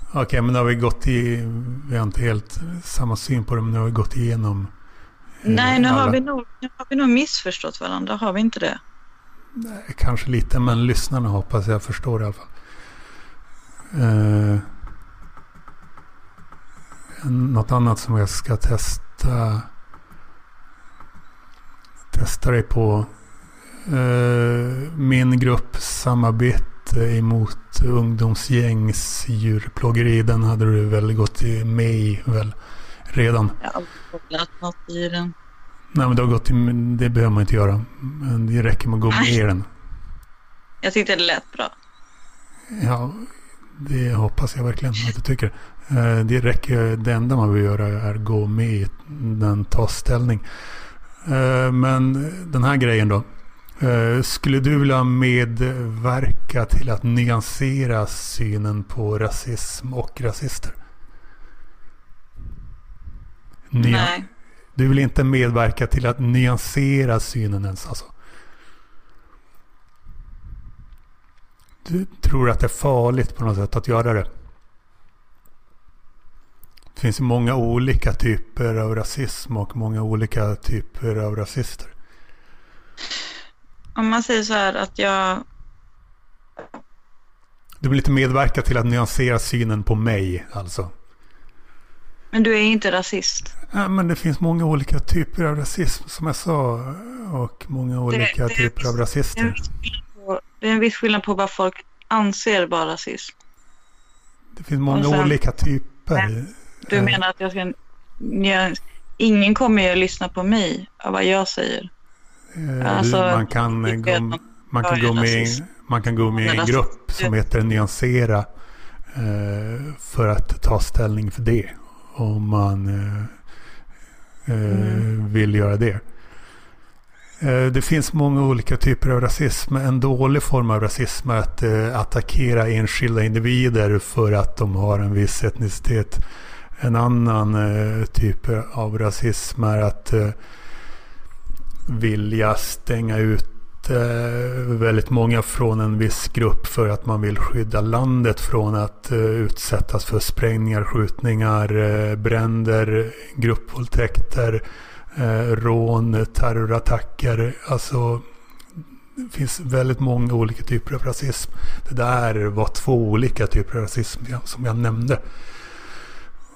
Okej, okay, men nu har vi gått i... Vi har inte helt samma syn på det, men nu har vi gått igenom... Eh, Nej, nu har, vi nog, nu har vi nog missförstått varandra. Har vi inte det? Nej, kanske lite, men lyssnarna hoppas jag förstår i alla fall. Eh, något annat som jag ska testa testa dig på. Eh, min grupp samarbete emot ungdomsgängs djurplågeri. Den hade du väl gått med i väl redan? Jag har aldrig något i den. Nej men du har gått i, det behöver man inte göra. Men det räcker med att gå med den. Jag tyckte det lät bra. Ja, det hoppas jag verkligen att du tycker. Eh, det räcker, det enda man vill göra är att gå med i den, ta ställning. Eh, men den här grejen då. Eh, skulle du vilja medverka till att nyansera synen på rasism och rasister? Nya Nej. Du vill inte medverka till att nyansera synen ens alltså? Du tror att det är farligt på något sätt att göra det? Det finns många olika typer av rasism och många olika typer av rasister. Om man säger så här att jag... Du vill inte medverka till att nyansera synen på mig alltså? Men du är inte rasist? Ja, men det finns många olika typer av rasism som jag sa. Och många olika det, det typer av rasister. Det är, en viss skillnad på vad folk anser vara rasism. Det finns många sen, olika typer. Du mm. menar att jag ska... Jag, ingen kommer ju att lyssna på mig av vad jag säger. Eh, alltså, man kan, gå, man, kan gå med, man kan gå med i en grupp som heter Nyansera eh, för att ta ställning för det. Om man eh, mm. vill göra det. Det finns många olika typer av rasism. En dålig form av rasism är att attackera enskilda individer för att de har en viss etnicitet en annan eh, typ av rasism är att eh, vilja stänga ut eh, väldigt många från en viss grupp för att man vill skydda landet från att utsättas för sprängningar, skjutningar, bränder, gruppvåldtäkter, rån, terrorattacker. Alltså det finns väldigt många olika typer av rasism. Det där var två olika typer av rasism som jag nämnde.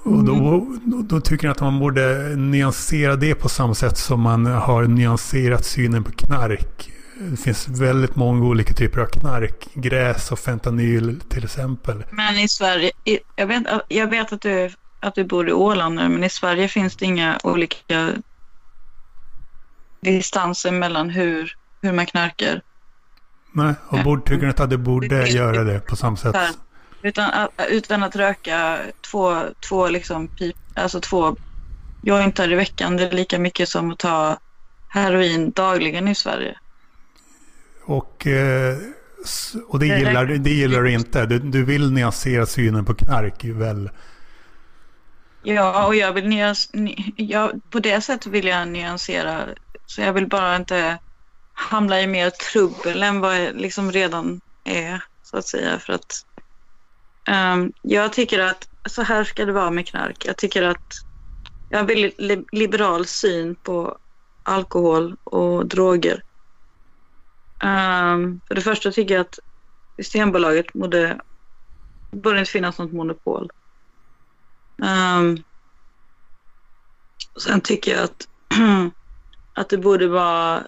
Och då, mm. då, då, tycker jag att man borde nyansera det på samma sätt som man har nyanserat synen på knark. Det finns väldigt många olika typer av knark. Gräs och fentanyl till exempel. Men i Sverige, jag vet, jag vet att, du, att du bor i Åland nu, men i Sverige finns det inga olika distanser mellan hur, hur man knarkar. Nej, och borde, tycker att det borde göra det på samma sätt? Utan, utan att röka två, två, liksom pip, alltså två jointar i veckan. Det är lika mycket som att ta heroin dagligen i Sverige. Och, eh, och det, gillar, det gillar du inte. Du, du vill nyansera synen på knark väl? Ja, och jag vill nyans, jag, på det sättet vill jag nyansera. Så jag vill bara inte hamna i mer trubbel än vad jag liksom redan är, så att säga. För att um, jag tycker att så här ska det vara med knark. Jag tycker att jag har en väldigt liberal syn på alkohol och droger. Um, för det första tycker jag att Systembolaget borde, borde inte finnas något monopol. Um, sen tycker jag att, *clears throat* att det borde vara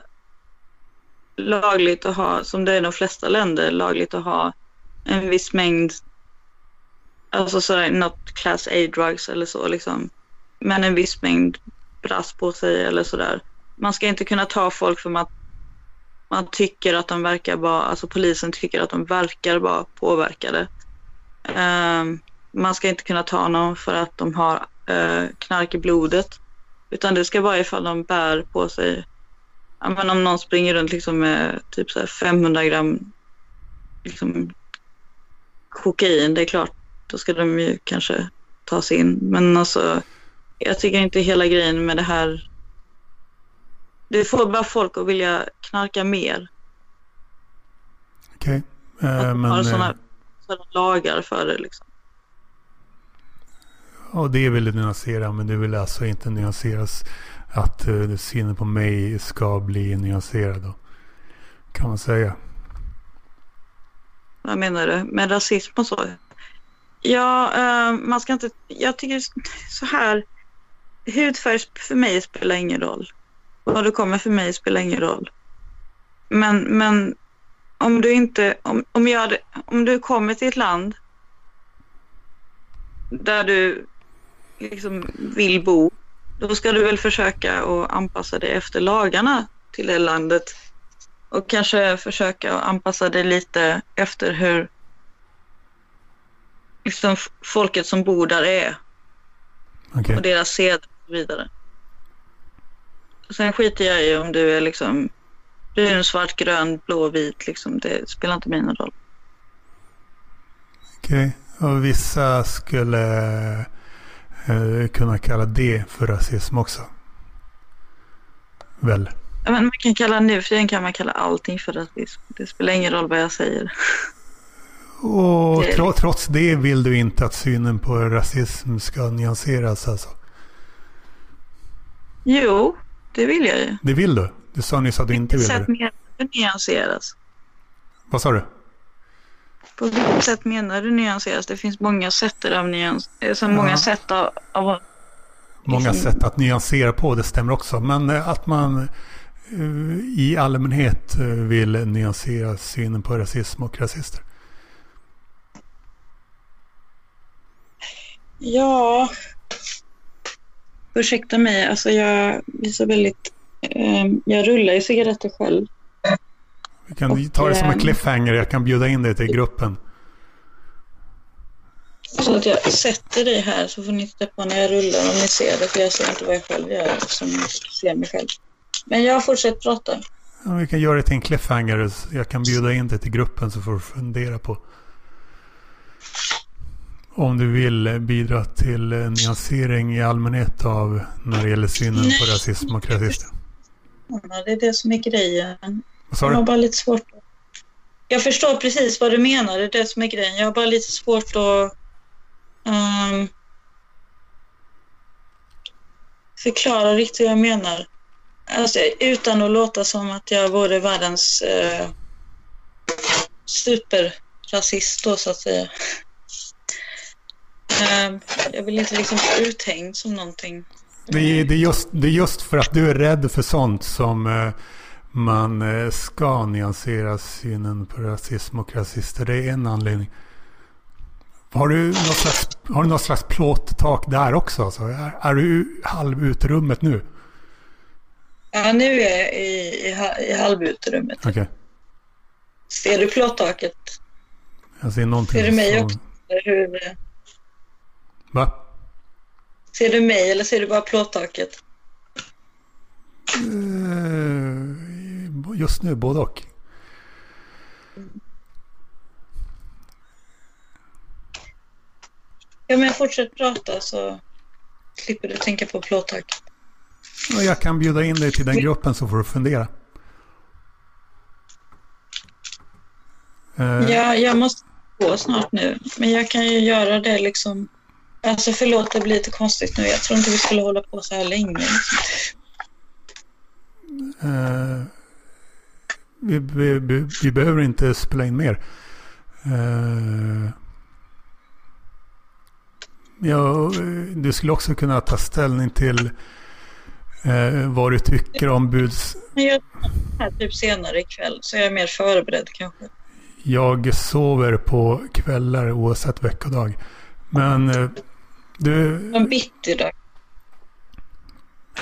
lagligt att ha, som det är i de flesta länder, lagligt att ha en viss mängd, alltså sådär, not class A drugs eller så liksom, men en viss mängd brass på sig eller sådär. Man ska inte kunna ta folk för att man tycker att de verkar vara, alltså polisen tycker att de verkar vara påverkade. Um, man ska inte kunna ta någon för att de har uh, knark i blodet. Utan det ska vara ifall de bär på sig, ja, men om någon springer runt liksom med typ så 500 gram liksom, kokain, det är klart, då ska de ju kanske tas in. Men alltså, jag tycker inte hela grejen med det här det får bara folk att vilja knarka mer. Okej. Okay. Men... Har sådana, sådana lagar för det liksom. Och det vill du nyansera, men du vill alltså inte nyanseras att uh, synen på mig ska bli nyanserad då? Kan man säga. Vad menar du? Med rasism och så? Ja, uh, man ska inte... Jag tycker så här. Hudfärg för mig spelar ingen roll. Vad du kommer för mig spelar ingen roll. Men, men om du inte, om, om, jag hade, om du kommer till ett land där du liksom vill bo, då ska du väl försöka att anpassa dig efter lagarna till det landet och kanske försöka att anpassa dig lite efter hur liksom folket som bor där är okay. och deras sed och så vidare. Sen skiter jag i om du är liksom brun, svart, grön, blå, vit. Liksom. Det spelar inte någon roll. Okej, okay. och vissa skulle eh, kunna kalla det för rasism också. Väl? Ja, men man kan kalla nu för tiden kan man kalla allting för rasism. Det spelar ingen roll vad jag säger. Och det tro, trots det vill du inte att synen på rasism ska nyanseras alltså? Jo, det vill jag ju. Det vill du? Du sa nyss att du inte vill det. På vilket sätt nyanseras? Vad sa du? På vilket sätt menar du nyanseras? Det finns många sätt av nyans... Alltså ja. många sätt av... av många liksom... sätt att nyansera på, det stämmer också. Men eh, att man uh, i allmänhet vill nyansera synen på rasism och rasister. Ja, ursäkta mig, alltså jag så väldigt... Eh, jag rullar ju cigaretter själv. Vi kan och, ta det som en ehm, cliffhanger. Jag kan bjuda in dig till gruppen. Så att jag sätter dig här så får ni titta på när jag rullar om ni ser det. För jag ser inte vad jag själv gör som ser mig själv. Men jag fortsätter prata. Ja, vi kan göra det till en cliffhanger. Jag kan bjuda in dig till gruppen så får du fundera på om du vill bidra till nyansering i allmänhet av när det gäller synen Nej. på rasism och rasister? Det är det som är grejen. Vad sa du? Jag har bara lite svårt. Jag förstår precis vad du menar. Det är det som är grejen. Jag har bara lite svårt att um, förklara riktigt vad jag menar. Alltså, utan att låta som att jag vore världens uh, superrasist då så att säga. Ehm, jag vill inte liksom bli uthängd som någonting. Det är, det, är just, det är just för att du är rädd för sånt som eh, man eh, ska nyansera synen på rasism och rasister. Det är en anledning. Har du något slags, har du något slags plåttak där också? Alltså, är, är du halv utrummet nu? Ja, nu är jag i, i, i halvutrummet. Okej. Okay. Ser du plåttaket? Jag ser någonting. Ser du mig också? Hur, Va? Ser du mig eller ser du bara plåttaket? Uh, just nu både och. Ja men fortsätt prata så. slipper du tänka på plåttak. Och jag kan bjuda in dig till den gruppen så får du fundera. Uh, ja, jag måste gå snart nu. Men jag kan ju göra det liksom. Alltså förlåt, det blir lite konstigt nu. Jag tror inte vi skulle hålla på så här länge. Uh, vi, vi, vi, vi, behöver inte spela in mer. Uh, ja, du skulle också kunna ta ställning till uh, vad du tycker om buds... Jag här typ senare ikväll så jag är mer förberedd kanske. Jag sover på kvällar oavsett veckodag. Men du... En bitter dag.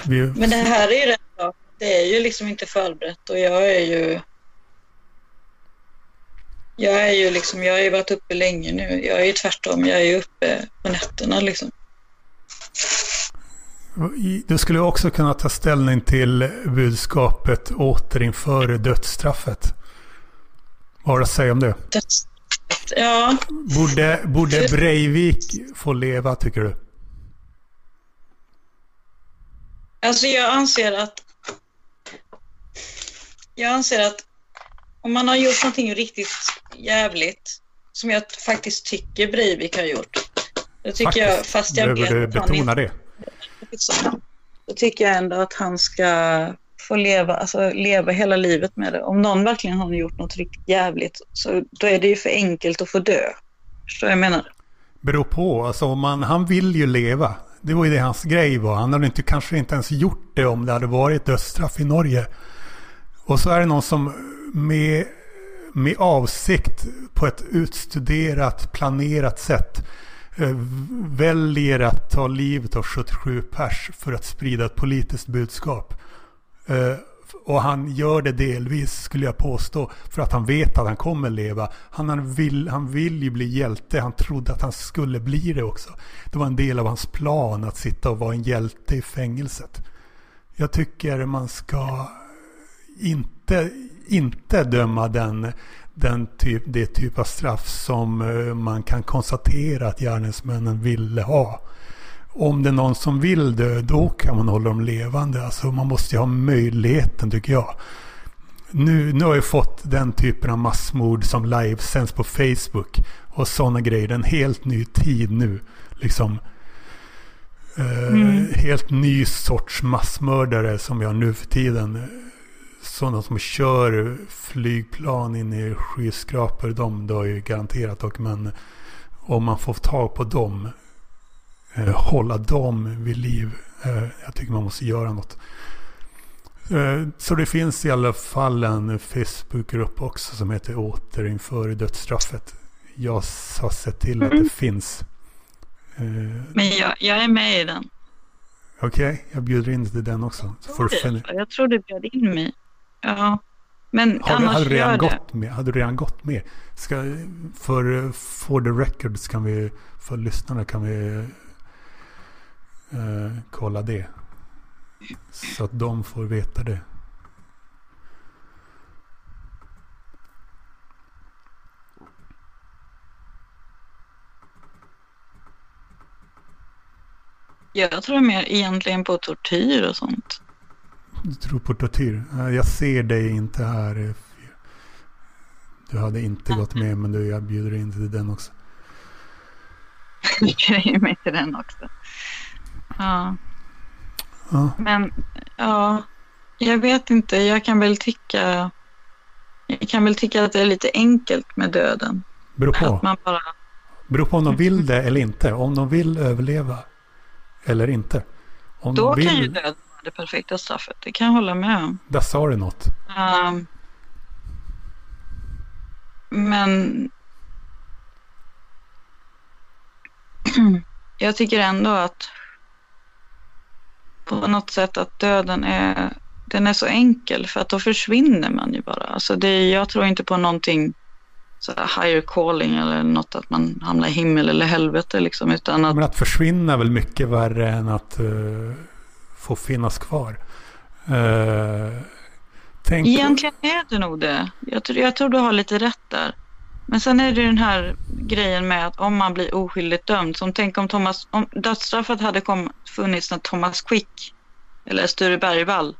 Vi... Men det här är ju rätt bra. Det är ju liksom inte förberett och jag är ju... Jag är ju liksom, jag har ju varit uppe länge nu. Jag är ju tvärtom, jag är ju uppe på nätterna liksom. Du skulle också kunna ta ställning till budskapet återinför dödsstraffet. Vad har du att säga om det? Dödsstraffet, ja. Borde, borde Breivik få leva tycker du? Alltså jag anser att jag anser att om man har gjort någonting riktigt jävligt, som jag faktiskt tycker Breivik har gjort, då tycker faktiskt. jag, fast jag Behöver vet du betona det? Då tycker jag ändå att han ska få leva, alltså leva hela livet med det. Om någon verkligen har gjort något riktigt jävligt, så då är det ju för enkelt att få dö. Förstår jag menar? Beror på, alltså man, han vill ju leva. Det var ju det hans grej var. Han hade inte, kanske inte ens gjort det om det hade varit dödsstraff i Norge. Och så är det någon som med, med avsikt på ett utstuderat, planerat sätt eh, väljer att ta livet av 77 pers för att sprida ett politiskt budskap. Eh, och han gör det delvis, skulle jag påstå, för att han vet att han kommer leva. Han, vill, han vill ju bli hjälte, han trodde att han skulle bli det också. Det var en del av hans plan att sitta och vara en hjälte i fängelset. Jag tycker man ska inte, inte döma den, den typ, det typ av straff som eh, man kan konstatera att gärningsmännen ville ha. Om det är någon som vill dö, då kan man hålla dem levande. Alltså man måste ju ha möjligheten tycker jag. Nu, nu har jag fått den typen av massmord som livesänds på Facebook. Och sådana grejer. En helt ny tid nu. Liksom. Eh, mm. Helt ny sorts massmördare som vi har nu för tiden sådana som kör flygplan in i skyskrapor, de dör ju garanterat. Och, men om man får tag på dem, eh, hålla dem vid liv. Eh, jag tycker man måste göra något. Eh, så det finns i alla fall en Facebookgrupp också som heter Återinför dödsstraffet. Jag har sett till mm. att det mm. finns. Eh, men jag, jag är med i den. Okej, okay, jag bjuder in dig till den också. Så får du jag tror du bjöd in mig. Ja. Men har, annars du redan gått med, hade du redan gått med? Ska, för for the records kan vi, för lyssnarna kan vi eh, kolla det. Så att de får veta det. Jag tror mer egentligen på tortyr och sånt. Du tror på tortyr? Jag ser dig inte här. Du hade inte gått med men du, jag bjuder in till den också. *laughs* Du bjuder mig till den också. Ja. ja. Men ja, jag vet inte. Jag kan väl tycka jag kan väl tycka att det är lite enkelt med döden. Beror på. Att man bara... Beror på om de vill det eller inte. Om de vill överleva eller inte. Om Då vill... kan ju döden det perfekta straffet. Det kan jag hålla med om. Där sa du något. Um, men *clears throat* jag tycker ändå att på något sätt att döden är, den är så enkel för att då försvinner man ju bara. Alltså det, jag tror inte på någonting så higher calling eller något att man hamnar i himmel eller helvete liksom. Utan att... Men att försvinna är väl mycket värre än att uh, få finnas kvar. Uh, tänk... Egentligen är det nog det. Jag tror, jag tror du har lite rätt där. Men sen är det den här grejen med att om man blir oskyldigt dömd. Som tänk om Thomas, om dödsstraffet hade kom, funnits när Thomas Quick eller Sture Bergvall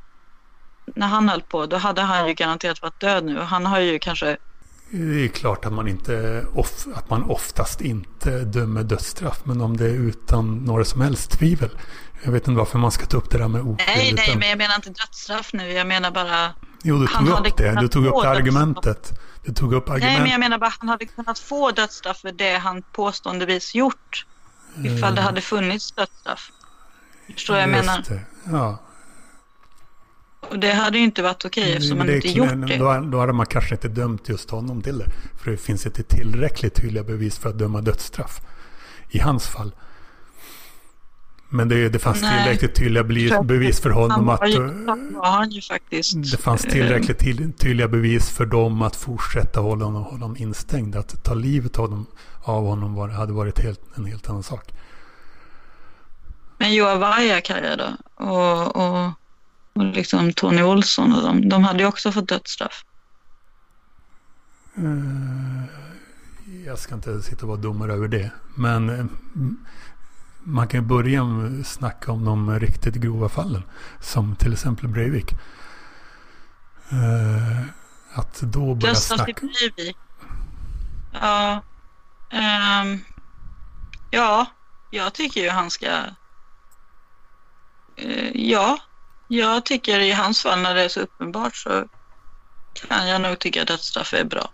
när han höll på, då hade han ju garanterat varit död nu. Han har ju kanske... Det är klart att man, inte, att man oftast inte dömer dödsstraff. Men om det är utan några som helst tvivel. Jag vet inte varför man ska ta upp det där med oskyldigt Nej, nej, men jag menar inte dödsstraff nu. Jag menar bara... Jo, du tog upp det. Du tog upp det argumentet. Du tog upp argument. Nej, men jag menar bara att han hade kunnat få dödsstraff för det han påståendevis gjort. Ifall det hade funnits dödsstraff. Förstår jag menar? Det. Ja. Och det hade ju inte varit okej eftersom man inte gjort det. Då, då hade man kanske inte dömt just honom till det. För det finns inte tillräckligt tydliga bevis för att döma dödsstraff. I hans fall. Men det, det fanns tillräckligt tydliga bevis för honom att... Faktiskt. Det fanns tillräckligt tydliga bevis för dem att fortsätta hålla honom, honom instängd. Att ta livet av honom, av honom var, hade varit helt, en helt annan sak. Men Joa Vargakarja då? Och, och, och liksom Tony Olsson och de, de hade ju också fått dödsstraff. Uh, jag ska inte sitta och vara domare över det. Men man kan börja snacka om de riktigt grova fallen. Som till exempel Breivik. Uh, att då börja Dödsstraff snacka... Breivik. Ja. Um, ja, jag tycker ju han ska Eh, ja, jag tycker i hans fall när det är så uppenbart så kan jag nog tycka att dödsstraff är bra.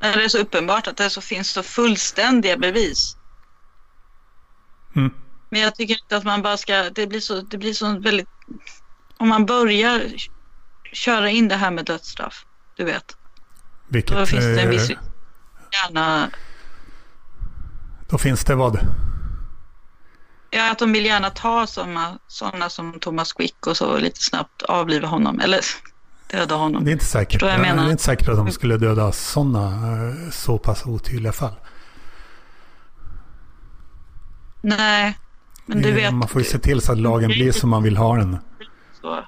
När det är så uppenbart att det så finns så fullständiga bevis. Mm. Men jag tycker inte att man bara ska, det blir så, det blir så väldigt, om man börjar köra in det här med dödsstraff, du vet. Vilket, då finns det en viss, gärna. Då finns det vad? Ja, att de vill gärna ta sådana, sådana som Thomas Quick och så lite snabbt avliva honom. Eller döda honom. Det är inte säkert, jag menar. Det är inte säkert att de skulle döda sådana eh, så pass otydliga fall. Nej, men du vet. Man får ju se till så att lagen blir som man vill ha den. Så.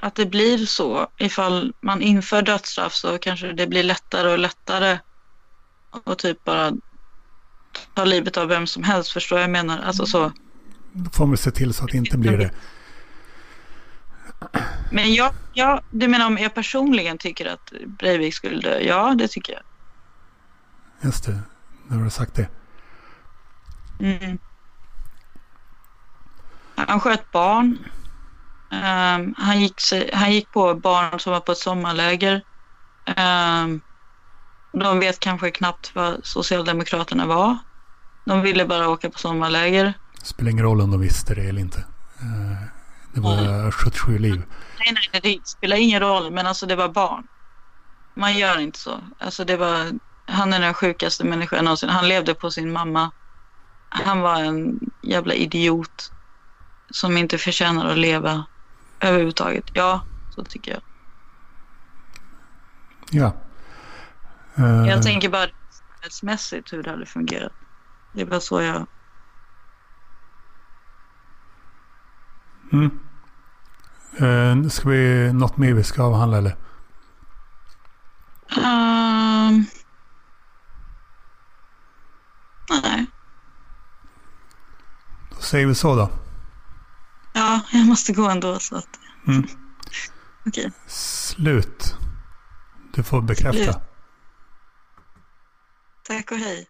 Att det blir så. Ifall man inför dödsstraff så kanske det blir lättare och lättare. Och typ bara ta livet av vem som helst, förstår jag menar? Alltså så. Då får man se till så att det inte blir det. Men jag, jag, du menar om jag personligen tycker att Breivik skulle dö? Ja, det tycker jag. Just det, nu har du sagt det. Mm. Han sköt barn. Um, han, gick, han gick på barn som var på ett sommarläger. Um, de vet kanske knappt vad Socialdemokraterna var. De ville bara åka på sommarläger. Det spelar ingen roll om de visste det eller inte. Eh, det var nej. 77 liv. Nej, nej, det spelar ingen roll. Men alltså det var barn. Man gör inte så. Alltså det var, han är den sjukaste människan någonsin. Han levde på sin mamma. Han var en jävla idiot. Som inte förtjänar att leva överhuvudtaget. Ja, så tycker jag. Ja. Uh, jag tänker bara mässigt hur det hade fungerat. Det var så jag... Mm. Uh, ska vi något mer vi ska avhandla eller? Um, nej. Säger vi så då. Ja, jag måste gå ändå så att... Mm. Okej. Slut. Du får bekräfta. Slut. Tack och hej.